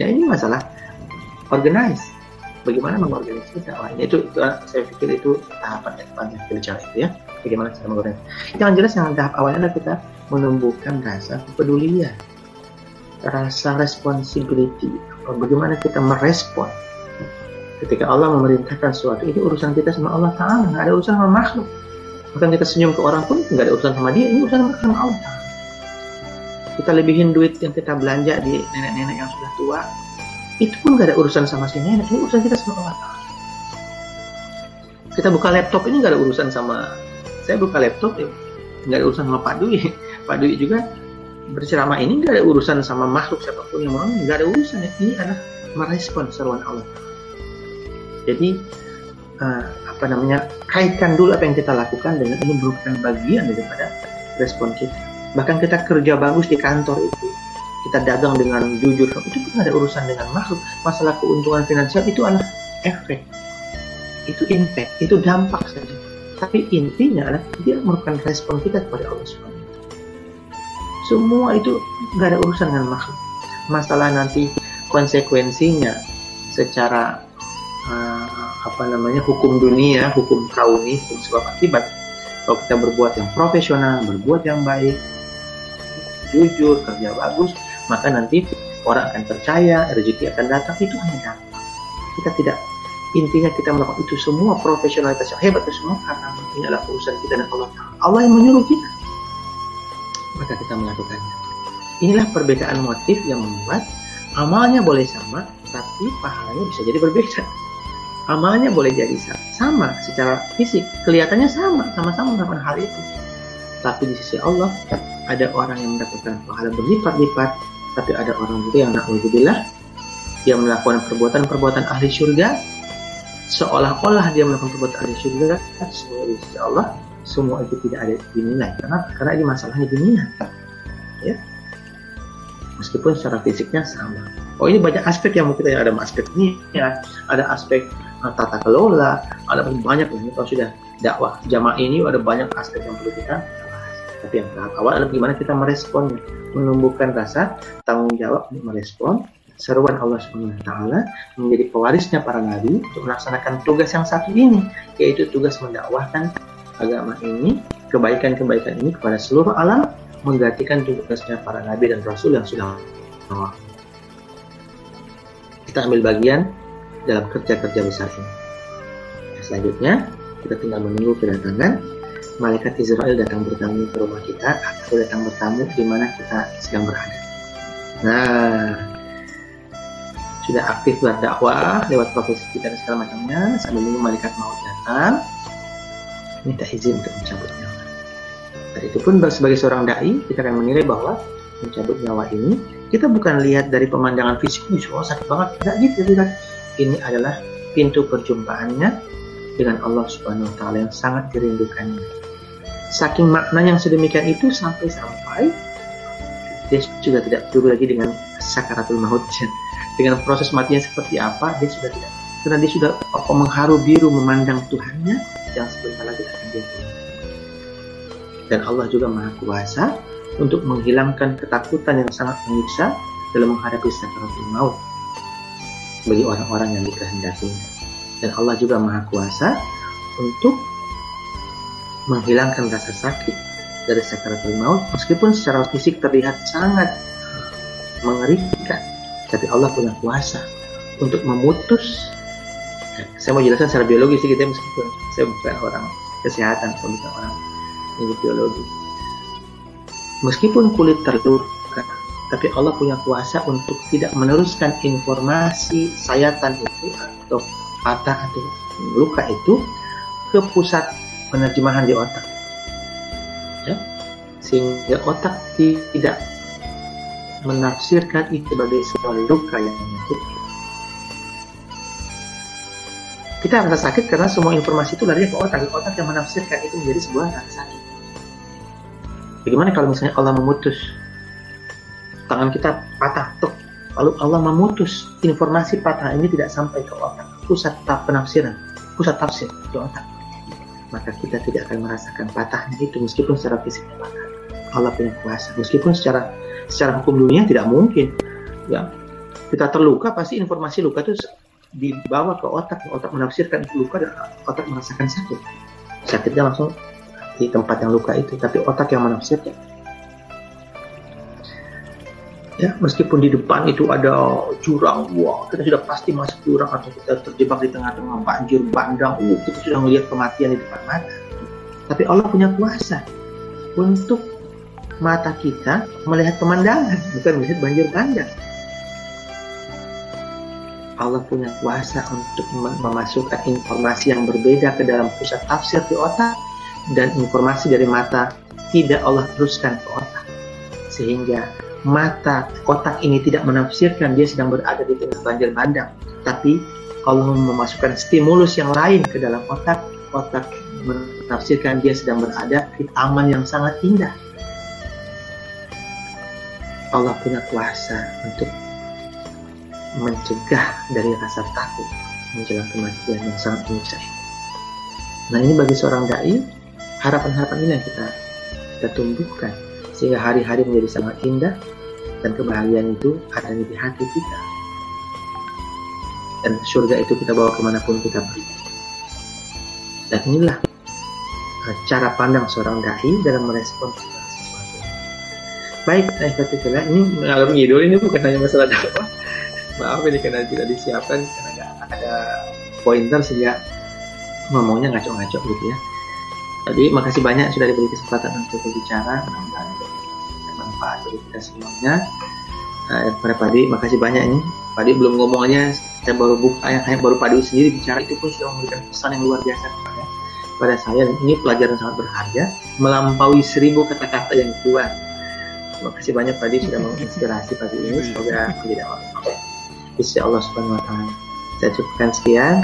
Ya ini masalah organize. Bagaimana mengorganisasi dakwahnya itu, itu saya pikir itu tahapan yang paling kecil itu ya. Bagaimana cara mengorganisasi. Yang jelas yang tahap awalnya adalah kita menumbuhkan rasa kepedulian, rasa responsibility. Bagaimana kita merespon ketika Allah memerintahkan sesuatu ini urusan kita sama Allah Taala nggak ada urusan sama makhluk. Bahkan kita senyum ke orang pun nggak ada urusan sama dia ini urusan sama Allah kita lebihin duit yang kita belanja di nenek-nenek yang sudah tua itu pun nggak ada urusan sama si nenek ini urusan kita sama Allah Taala. Kita buka laptop ini nggak ada urusan sama saya buka laptop ya nggak ada urusan sama Pak Dwi. Pak Dwi juga berceramah ini nggak ada urusan sama makhluk siapa pun yang mau nggak ada urusan. Ini adalah merespon seruan Allah Taala jadi uh, apa namanya kaitkan dulu apa yang kita lakukan dengan ini merupakan bagian daripada respon kita. Bahkan kita kerja bagus di kantor itu, kita dagang dengan jujur, itu pun ada urusan dengan makhluk. Masalah keuntungan finansial itu adalah efek, itu impact, itu dampak saja. Tapi intinya adalah dia merupakan respon kita kepada Allah Subhanahu Semua itu nggak ada urusan dengan makhluk. Masalah nanti konsekuensinya secara uh, apa namanya hukum dunia, hukum kauni, hukum sebab akibat. Kalau kita berbuat yang profesional, berbuat yang baik, jujur, kerja bagus, maka nanti orang akan percaya, rezeki akan datang. Itu hanya dampak. Kita tidak intinya kita melakukan itu semua profesionalitas yang hebat itu semua karena ini adalah urusan kita dan Allah Allah yang menyuruh kita maka kita melakukannya inilah perbedaan motif yang membuat amalnya boleh sama tapi pahalanya bisa jadi berbeda amalnya boleh jadi sama secara fisik. Kelihatannya sama sama-sama melakukan hal itu. Tapi di sisi Allah ada orang yang mendapatkan pahala berlipat-lipat. Tapi ada orang juga yang na'udzubillah dia melakukan perbuatan-perbuatan ahli surga seolah-olah dia melakukan perbuatan ahli surga semua di sisi Allah semua itu tidak ada dinilai. Kenapa? karena ini masalahnya dunia ya. Meskipun secara fisiknya sama. Oh ini banyak aspek yang mungkin ada aspek ini ya ada aspek tata kelola, ada banyak ini kalau sudah dakwah jamaah ini ada banyak aspek yang perlu kita. Tapi yang tahap awal adalah bagaimana kita meresponnya, menumbuhkan rasa tanggung jawab untuk merespon seruan Allah Subhanahu wa taala menjadi pewarisnya para nabi untuk melaksanakan tugas yang satu ini, yaitu tugas mendakwahkan agama ini, kebaikan-kebaikan ini kepada seluruh alam, menggantikan tugasnya para nabi dan rasul yang sudah kita ambil bagian dalam kerja-kerja besar ini. Selanjutnya, kita tinggal menunggu kedatangan malaikat Israel datang bertamu ke rumah kita atau datang bertamu di mana kita sedang berada. Nah, sudah aktif berdakwah lewat profesi kita dan segala macamnya sambil menunggu malaikat maut datang minta izin untuk mencabut nyawa. Dan itu pun sebagai seorang dai kita akan menilai bahwa mencabut nyawa ini kita bukan lihat dari pemandangan fisik, oh sakit banget, tidak gitu, tidak ini adalah pintu perjumpaannya dengan Allah Subhanahu wa taala yang sangat dirindukannya. Saking makna yang sedemikian itu sampai-sampai dia sudah tidak peduli lagi dengan sakaratul maut. Dengan proses matinya seperti apa dia sudah tidak karena dia sudah mengharu biru memandang Tuhannya yang sebentar lagi akan dia dan Allah juga maha kuasa untuk menghilangkan ketakutan yang sangat menyiksa dalam menghadapi sakaratul maut bagi orang-orang yang dikehendakinya. Dan Allah juga Maha Kuasa untuk menghilangkan rasa sakit dari sakaratul maut meskipun secara fisik terlihat sangat mengerikan. Tapi Allah punya kuasa untuk memutus. Saya mau jelaskan secara biologi sih kita meskipun saya bukan orang kesehatan saya bukan orang ini biologi. Meskipun kulit terluka tapi Allah punya kuasa untuk tidak meneruskan informasi sayatan itu atau patah atau luka itu ke pusat penerjemahan di otak. Ya? sehingga otak tidak menafsirkan itu sebagai sebuah luka yang menyakitkan. Kita rasa sakit karena semua informasi itu lari ke otak. Otak yang menafsirkan itu menjadi sebuah rasa sakit. Bagaimana kalau misalnya Allah memutus tangan kita patah, tuh, lalu Allah memutus informasi patah ini tidak sampai ke otak, pusat penafsiran, pusat tafsir di otak. Maka kita tidak akan merasakan patahnya itu meskipun secara fisiknya patah. Allah punya kuasa, meskipun secara secara hukum dunia tidak mungkin. Ya, kita terluka pasti informasi luka itu dibawa ke otak, otak menafsirkan luka dan otak merasakan sakit. Sakitnya langsung di tempat yang luka itu, tapi otak yang menafsirkan. Ya, meskipun di depan itu ada jurang, wah kita sudah pasti masuk jurang atau kita terjebak di tengah-tengah banjir bandang, uh, kita sudah melihat kematian di depan mata. Tapi Allah punya kuasa untuk mata kita melihat pemandangan, bukan melihat banjir bandang. Allah punya kuasa untuk memasukkan informasi yang berbeda ke dalam pusat tafsir di otak dan informasi dari mata tidak Allah teruskan ke otak sehingga mata otak ini tidak menafsirkan dia sedang berada di tengah banjir bandang. Tapi Allah memasukkan stimulus yang lain ke dalam otak otak menafsirkan dia sedang berada di taman yang sangat indah. Allah punya kuasa untuk mencegah dari rasa takut menjelang kematian yang sangat menyiksa. Nah ini bagi seorang dai harapan-harapan ini yang kita kita tumbuhkan sehingga hari-hari menjadi sangat indah dan kebahagiaan itu ada di hati kita dan surga itu kita bawa ke mana pun kita pergi dan inilah cara pandang seorang dai dalam merespon Baik, Ikhwatifillah, ini mengalur ngidul, ini bukan hanya masalah dakwah. Maaf ini karena tidak disiapkan, karena nggak ada pointer sehingga ngomongnya ngaco-ngaco gitu ya. Jadi makasih banyak sudah diberi kesempatan untuk berbicara, mudah-mudahan bermanfaat bagi kita semuanya. Nah, pada Padi, makasih banyak ini. Padi belum ngomongnya, saya baru buka, yang hanya baru Padi sendiri bicara itu pun sudah memberikan pesan yang luar biasa kepada pada saya. Dan ini pelajaran sangat berharga, melampaui seribu kata-kata yang kuat Terima kasih banyak tadi sudah menginspirasi pagi ini. Semoga menjadi amal Insya Allah Subhanahu Wa Taala. Saya cukupkan sekian.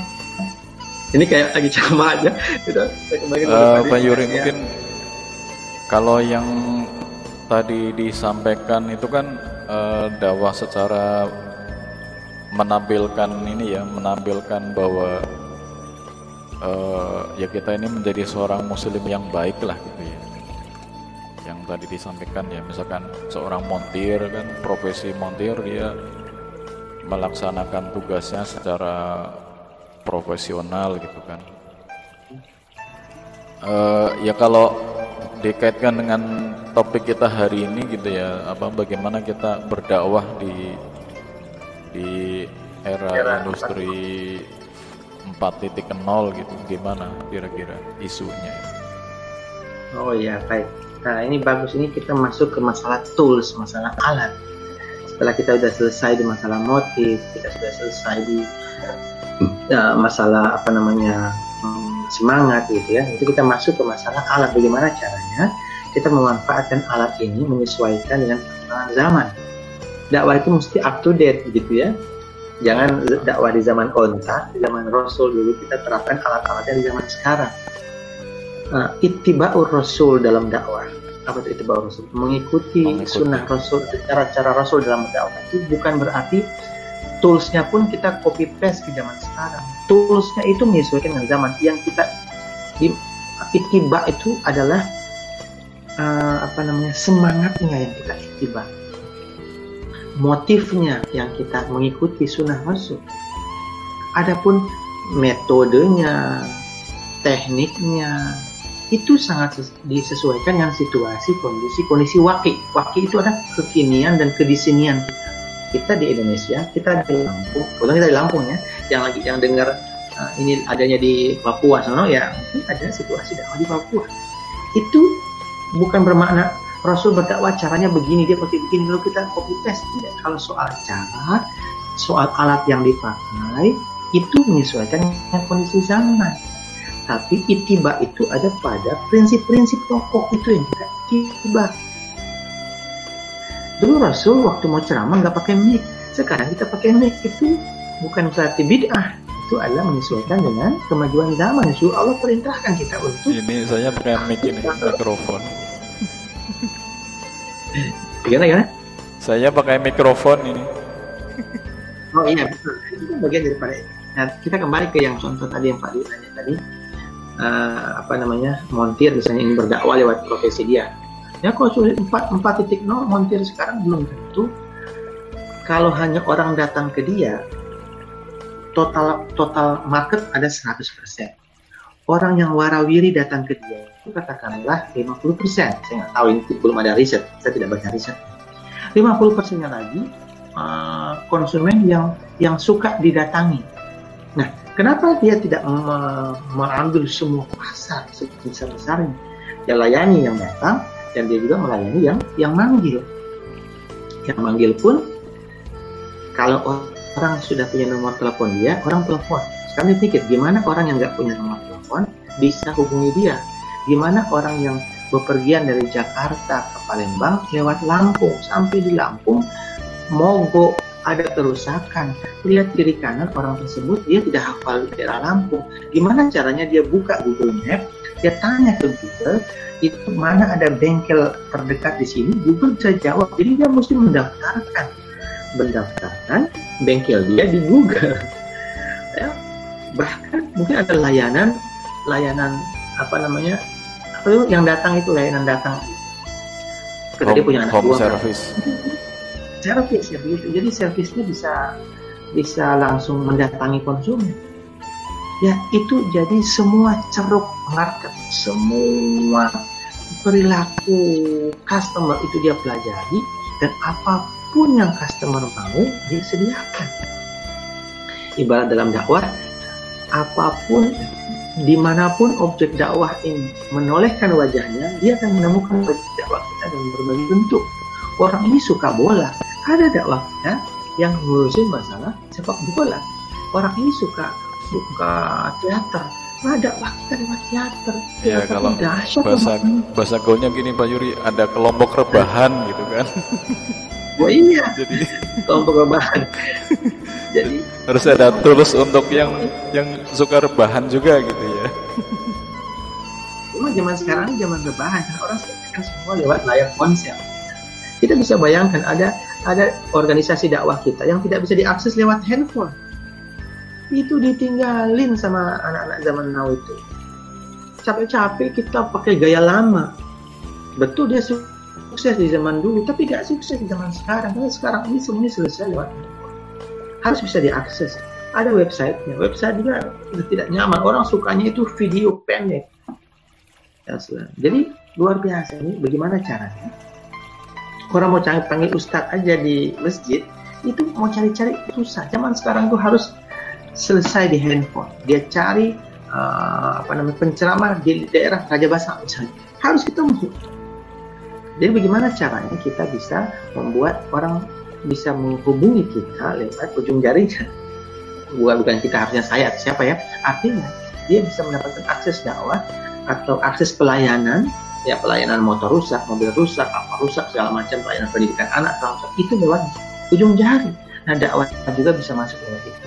Ini kayak lagi ceramah aja. Sudah. Saya kembali uh, Pak Yuri mungkin kalau yang tadi disampaikan itu kan uh, dakwah secara menampilkan ini ya, menampilkan bahwa uh, ya kita ini menjadi seorang muslim yang baik lah gitu ya. Yang tadi disampaikan ya misalkan seorang montir kan profesi montir dia melaksanakan tugasnya secara profesional gitu kan. Uh, ya kalau dikaitkan dengan topik kita hari ini gitu ya apa bagaimana kita berdakwah di di era, era industri 4.0 gitu. Gimana kira-kira isunya? Oh ya baik. Nah ini bagus. Ini kita masuk ke masalah tools, masalah alat. Setelah kita sudah selesai di masalah motif, kita sudah selesai di uh, masalah apa namanya um, semangat gitu ya. Itu kita masuk ke masalah alat. Bagaimana caranya kita memanfaatkan alat ini menyesuaikan dengan zaman. Dakwah itu mesti up to date gitu ya. Jangan dakwah di zaman kontak, di zaman Rasul dulu kita terapkan alat-alatnya di zaman sekarang uh, ittiba'ur rasul dalam dakwah apa itu ittiba'ur rasul mengikuti, mengikuti. sunnah rasul cara-cara rasul dalam dakwah itu bukan berarti toolsnya pun kita copy paste ke zaman sekarang toolsnya itu menyesuaikan dengan zaman yang kita ittiba itu adalah uh, apa namanya semangatnya yang kita ittiba motifnya yang kita mengikuti sunnah rasul adapun metodenya tekniknya itu sangat disesuaikan dengan situasi, kondisi, kondisi waki. Waki itu ada kekinian dan kedisinian kita. Kita di Indonesia, kita di Lampung, kita di Lampung ya, yang lagi yang dengar uh, ini adanya di Papua, sono ya mungkin ada situasi dakwah di Papua. Itu bukan bermakna Rasul berdakwah caranya begini, dia pakai begini, lalu kita copy paste. Tidak. Kalau soal cara, soal alat yang dipakai, itu menyesuaikan dengan kondisi zaman tapi itiba itu ada pada prinsip-prinsip pokok itu yang kita itiba dulu Rasul waktu mau ceramah nggak pakai mic sekarang kita pakai mic itu bukan berarti bid'ah itu adalah menyesuaikan dengan kemajuan zaman. Justru Allah perintahkan kita untuk ini saya pakai mic ini mikrofon. Gimana gimana? Saya pakai mikrofon ini. Oh iya betul. Itu kan bagian daripada nah kita kembali ke yang contoh tadi yang Pak Dwi tanya tadi. Uh, apa namanya montir misalnya ingin berdakwah lewat profesi dia. Ya kalau empat titik nol montir sekarang belum tentu. Kalau hanya orang datang ke dia total total market ada 100%. Orang yang warawiri datang ke dia itu katakanlah 50%. Saya nggak tahu ini belum ada riset, saya tidak baca riset. 50 persennya lagi uh, konsumen yang yang suka didatangi. Nah, kenapa dia tidak mengambil semua pasar sebesar besarnya? Dia layani yang datang dan dia juga melayani yang yang manggil. Yang manggil pun kalau orang sudah punya nomor telepon dia, orang telepon. Sekarang dipikir, gimana orang yang nggak punya nomor telepon bisa hubungi dia? Gimana orang yang bepergian dari Jakarta ke Palembang lewat Lampung sampai di Lampung mogok ada kerusakan lihat kiri kanan orang tersebut dia tidak hafal daerah Lampung gimana caranya dia buka Google Map dia tanya ke Google itu mana ada bengkel terdekat di sini Google bisa jawab jadi dia mesti mendaftarkan mendaftarkan bengkel dia di Google. Ya, bahkan mungkin ada layanan layanan apa namanya apa itu yang datang itu layanan datang. Ketika dia punya anak home dua service. Service ya begitu. Jadi servisnya bisa bisa langsung mendatangi konsumen. Ya itu jadi semua ceruk market semua perilaku customer itu dia pelajari dan apa pun apa pun yang customer mau disediakan ibarat dalam dakwah apa pun di mana pun objek dakwah ini menolehkan wajahnya dia akan menemukan wajah dakwah kita dalam berbagai bentuk. Orang ini suka bola. Ada dakwah kita yang ngurusin masalah sepak bola. Orang ini suka suka teater. Ada kita lewat teater. Ya kalau bahasa bahasa gaulnya gini Pak Yuri ada kelompok rebahan gitu kan Oh iya. Jadi kelompok rebahan. Jadi harus ada tulus untuk yang yang suka rebahan juga gitu ya. Cuma zaman sekarang zaman rebahan kan orang kan semua lewat layar ponsel. Kita bisa bayangkan ada ada organisasi dakwah kita yang tidak bisa diakses lewat handphone. Itu ditinggalin sama anak-anak zaman now itu. Capek-capek kita pakai gaya lama. Betul dia sukses di zaman dulu tapi gak sukses di zaman sekarang. Karena sekarang ini semuanya selesai lewat harus bisa diakses. Ada websitenya. Website juga tidak nyaman. Orang sukanya itu video pendek. Ya, jadi luar biasa ini. Bagaimana caranya? Orang mau cari panggil ustadz aja di masjid itu mau cari-cari susah. Zaman sekarang tuh harus selesai di handphone. Dia cari uh, apa namanya penceramah di daerah Raja Basah misalnya. Harus ketemu jadi bagaimana caranya kita bisa membuat orang bisa menghubungi kita lewat ujung jarinya? Bukan bukan kita harusnya saya atau siapa ya. Artinya dia bisa mendapatkan akses dakwah atau akses pelayanan ya pelayanan motor rusak, mobil rusak, apa rusak segala macam pelayanan pendidikan anak rusak itu lewat ujung jari. Nah dakwah juga bisa masuk lewat itu.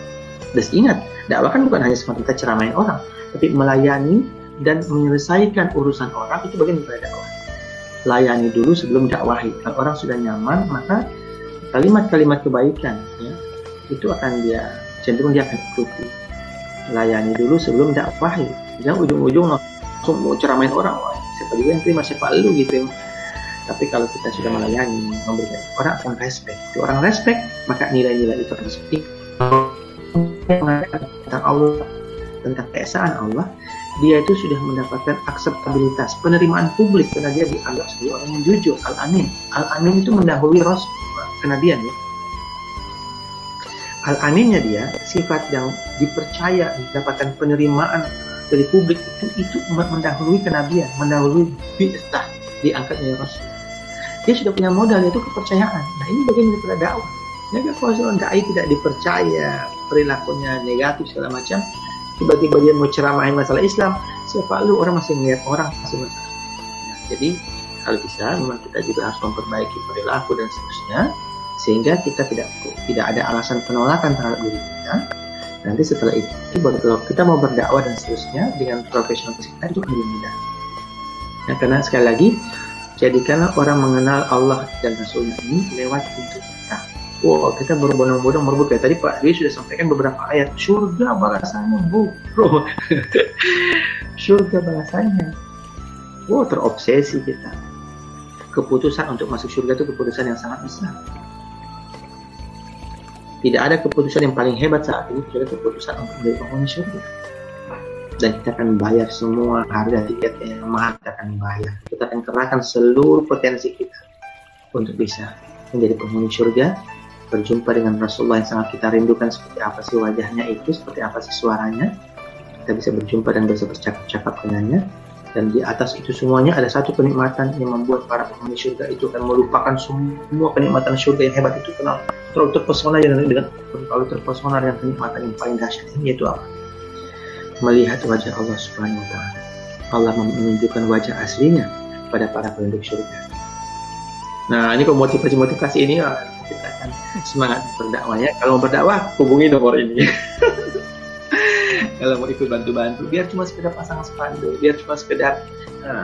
Dan ingat, dakwah kan bukan hanya seperti kita ceramain orang, tapi melayani dan menyelesaikan urusan orang itu bagian dari dakwah layani dulu sebelum dakwahi. Kalau orang sudah nyaman, maka kalimat-kalimat kebaikan ya, itu akan dia cenderung dia akan ikuti. Layani dulu sebelum dakwahi. Jangan ujung-ujung langsung mau ceramain orang, wah siapa juga yang terima siapa lu gitu. Tapi kalau kita sudah melayani, memberikan orang akan respect. Kalau orang respect, maka nilai-nilai itu akan seperti tentang Allah, tentang keesaan Allah, dia itu sudah mendapatkan akseptabilitas penerimaan publik karena dia dianggap sebagai orang yang jujur al-amin. Al-amin itu mendahului ros kenabian ya. Al-aminnya dia sifat yang dipercaya mendapatkan penerimaan dari publik itu itu mendahului kenabian mendahului bi'tah diangkatnya rasul. Dia sudah punya modal yaitu kepercayaan. Nah ini bagian daripada dakwah. Seorang dai tidak dipercaya perilakunya negatif segala macam tiba-tiba dia mau ceramahin masalah Islam siapa lu? Orang masih ngeliat orang masih masalah nah, jadi kalau bisa memang kita juga harus memperbaiki perilaku dan seterusnya sehingga kita tidak tidak ada alasan penolakan terhadap diri kita. Nanti setelah itu kalau kita mau berdakwah dan seterusnya dengan profesional kita itu lebih mudah. Nah, karena sekali lagi jadikanlah orang mengenal Allah dan Rasulnya ini lewat pintu kita wow kita berbondong-bondong merebut kayak tadi Pak. Dwi sudah sampaikan beberapa ayat. Surga balasannya bu. Bro. Surga balasannya. Wow terobsesi kita. Keputusan untuk masuk surga itu keputusan yang sangat besar. Tidak ada keputusan yang paling hebat saat ini kecuali keputusan untuk menjadi penghuni surga. Dan kita akan bayar semua harga tiket yang mahal kita akan bayar. Kita akan kerahkan seluruh potensi kita untuk bisa menjadi penghuni surga berjumpa dengan Rasulullah yang sangat kita rindukan seperti apa sih wajahnya itu seperti apa sih suaranya. Kita bisa berjumpa dan bisa bercakap-cakap dengannya. Dan di atas itu semuanya ada satu kenikmatan yang membuat para penghuni surga itu akan melupakan semua kenikmatan surga yang hebat itu. Kenal terlalu terpesona dengan, terlalu terpesona dengan kenikmatan yang paling dahsyat ini yaitu apa? Melihat wajah Allah Subhanahu wa taala. Allah menunjukkan wajah aslinya pada para penduduk surga. Nah ini kalau motivasi-motivasi ini kita akan semangat berdakwahnya kalau mau berdakwah hubungi nomor ini. Kalau mau ikut bantu-bantu biar cuma sekedar pasang spanduk biar cuma sekedar uh,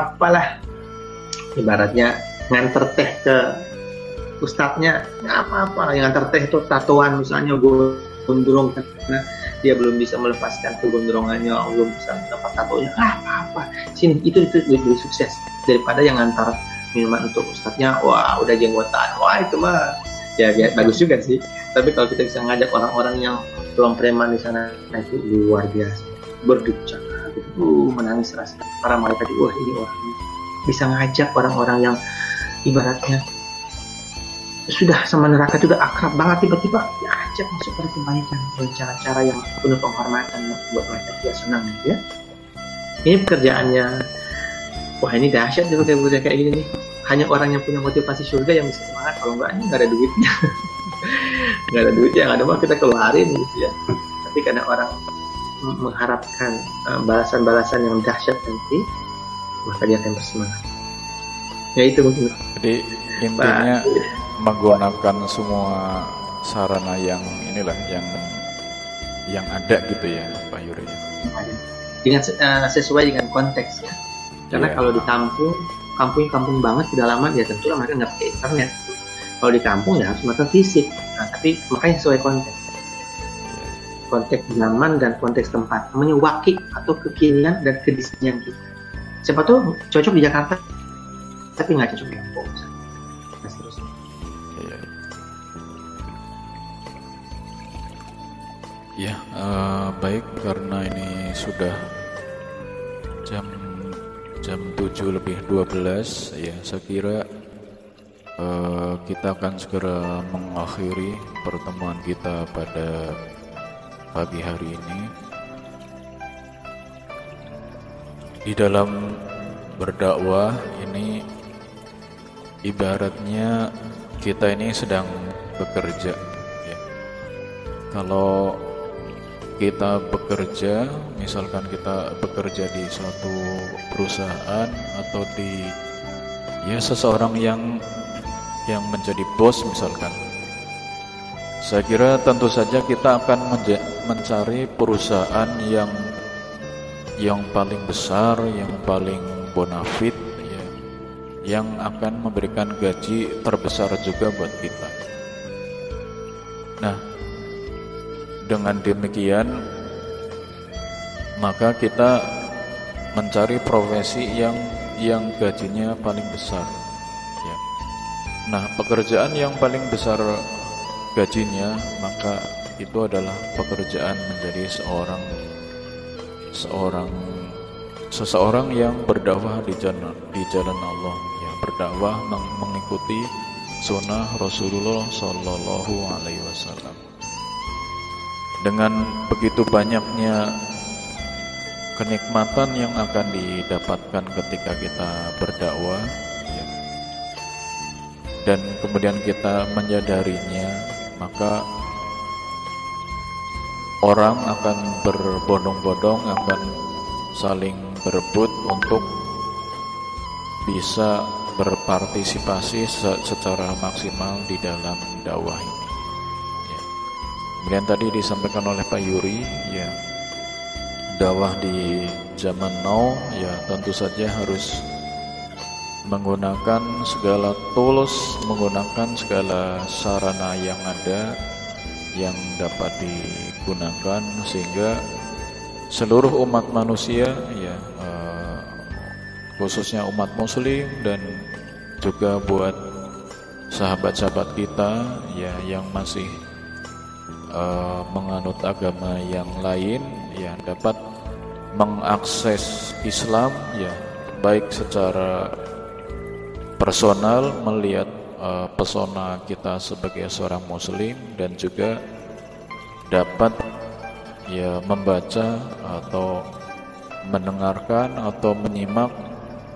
apalah. Ibaratnya nganter teh ke ustadznya nggak apa-apa. Yang nganter teh itu tatoan misalnya gondrong karena dia belum bisa melepaskan kegondrongannya belum bisa melepas tatonya. Nggak apa-apa. Sini itu itu lebih sukses daripada yang ngantar minuman untuk ustadznya. Wah udah jenggotan. Wah itu mah ya, ya bagus juga sih. Tapi kalau kita bisa ngajak orang-orang yang belum preman di sana nah itu luar biasa. Berduka gitu. Uh, menangis rasa. Para malaikat wah ini orang. Bisa ngajak orang-orang yang ibaratnya sudah sama neraka udah akrab banget tiba-tiba diajak masuk pada kebaikan dengan cara-cara yang penuh penghormatan buat mereka juga senang ya. Ini pekerjaannya wah ini dahsyat juga kayak kayak gini nih. Hanya orang yang punya motivasi surga yang bisa semangat. Kalau enggak ini nggak ada duitnya. Nggak ada duitnya yang ada mah kita keluarin gitu ya. Tapi karena orang mengharapkan uh, balasan-balasan yang dahsyat nanti maka dia akan bersemangat. Ya itu mungkin. Jadi intinya menggunakan semua sarana yang inilah yang yang ada gitu ya Pak Yuri. Dengan uh, sesuai dengan konteks ya karena yeah. kalau di kampung kampung-kampung banget pedalaman ya tentu mereka nggak pakai internet. Kalau di kampung ya harus mereka fisik. Nah, tapi makanya sesuai konteks. Konteks zaman dan konteks tempat. Namanya wakil atau kekinian dan kedisiplinan kita. Siapa tuh cocok di Jakarta tapi nggak cocok di kampung. Nah, seterusnya. Ya uh, baik karena ini sudah jam jam 7 lebih 12 ya saya kira uh, kita akan segera mengakhiri pertemuan kita pada pagi hari ini di dalam berdakwah ini ibaratnya kita ini sedang bekerja ya. kalau kita bekerja, misalkan kita bekerja di suatu perusahaan atau di ya seseorang yang yang menjadi bos misalkan. Saya kira tentu saja kita akan mencari perusahaan yang yang paling besar, yang paling bonafit ya, yang akan memberikan gaji terbesar juga buat kita. Nah, dengan demikian maka kita mencari profesi yang yang gajinya paling besar. Ya. Nah pekerjaan yang paling besar gajinya maka itu adalah pekerjaan menjadi seorang seorang seseorang yang berdakwah di jalan di jalan Allah. Ya berdakwah mengikuti sunnah Rasulullah Shallallahu Alaihi Wasallam dengan begitu banyaknya kenikmatan yang akan didapatkan ketika kita berdakwah ya, dan kemudian kita menyadarinya maka orang akan berbondong-bondong akan saling berebut untuk bisa berpartisipasi secara maksimal di dalam dakwah ini. Kemudian tadi disampaikan oleh Pak Yuri, ya dakwah di zaman now ya tentu saja harus menggunakan segala tools, menggunakan segala sarana yang ada yang dapat digunakan sehingga seluruh umat manusia ya uh, khususnya umat muslim dan juga buat sahabat-sahabat kita ya yang masih uh, menganut agama yang lain ya dapat mengakses Islam ya baik secara personal melihat uh, pesona kita sebagai seorang muslim dan juga dapat ya membaca atau mendengarkan atau menyimak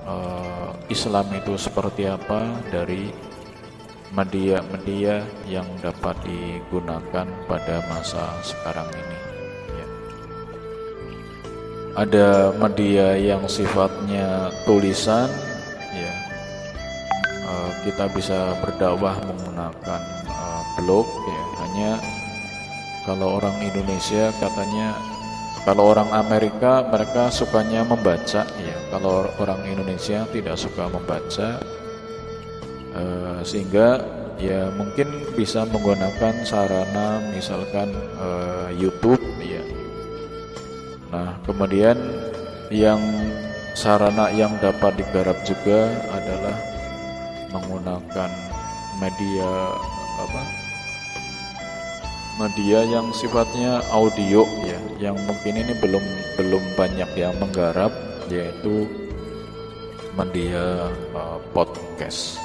uh, Islam itu seperti apa dari media-media yang dapat digunakan pada masa sekarang ini. Ada media yang sifatnya tulisan ya. Uh, kita bisa berdakwah menggunakan uh, blog ya. Hanya kalau orang Indonesia katanya kalau orang Amerika mereka sukanya membaca ya. Kalau orang Indonesia tidak suka membaca uh, sehingga ya mungkin bisa menggunakan sarana misalkan uh, YouTube ya Nah, kemudian yang sarana yang dapat digarap juga adalah menggunakan media apa? Media yang sifatnya audio ya, yang mungkin ini belum belum banyak yang menggarap yaitu media uh, podcast.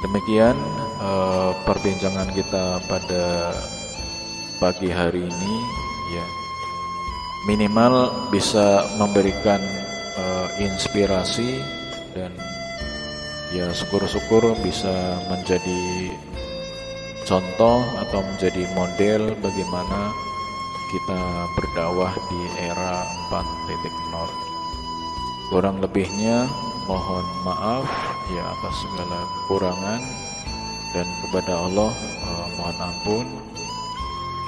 Demikian uh, perbincangan kita pada pagi hari ini ya. Minimal bisa memberikan uh, inspirasi dan ya syukur-syukur bisa menjadi contoh atau menjadi model bagaimana kita berdakwah di era 4.0 kurang lebihnya mohon maaf ya atas segala kekurangan dan kepada Allah uh, mohon ampun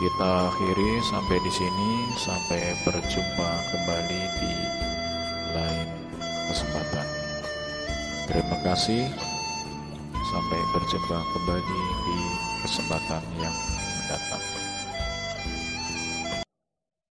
kita akhiri sampai di sini sampai berjumpa kembali di lain kesempatan. Terima kasih. Sampai berjumpa kembali di kesempatan yang mendatang.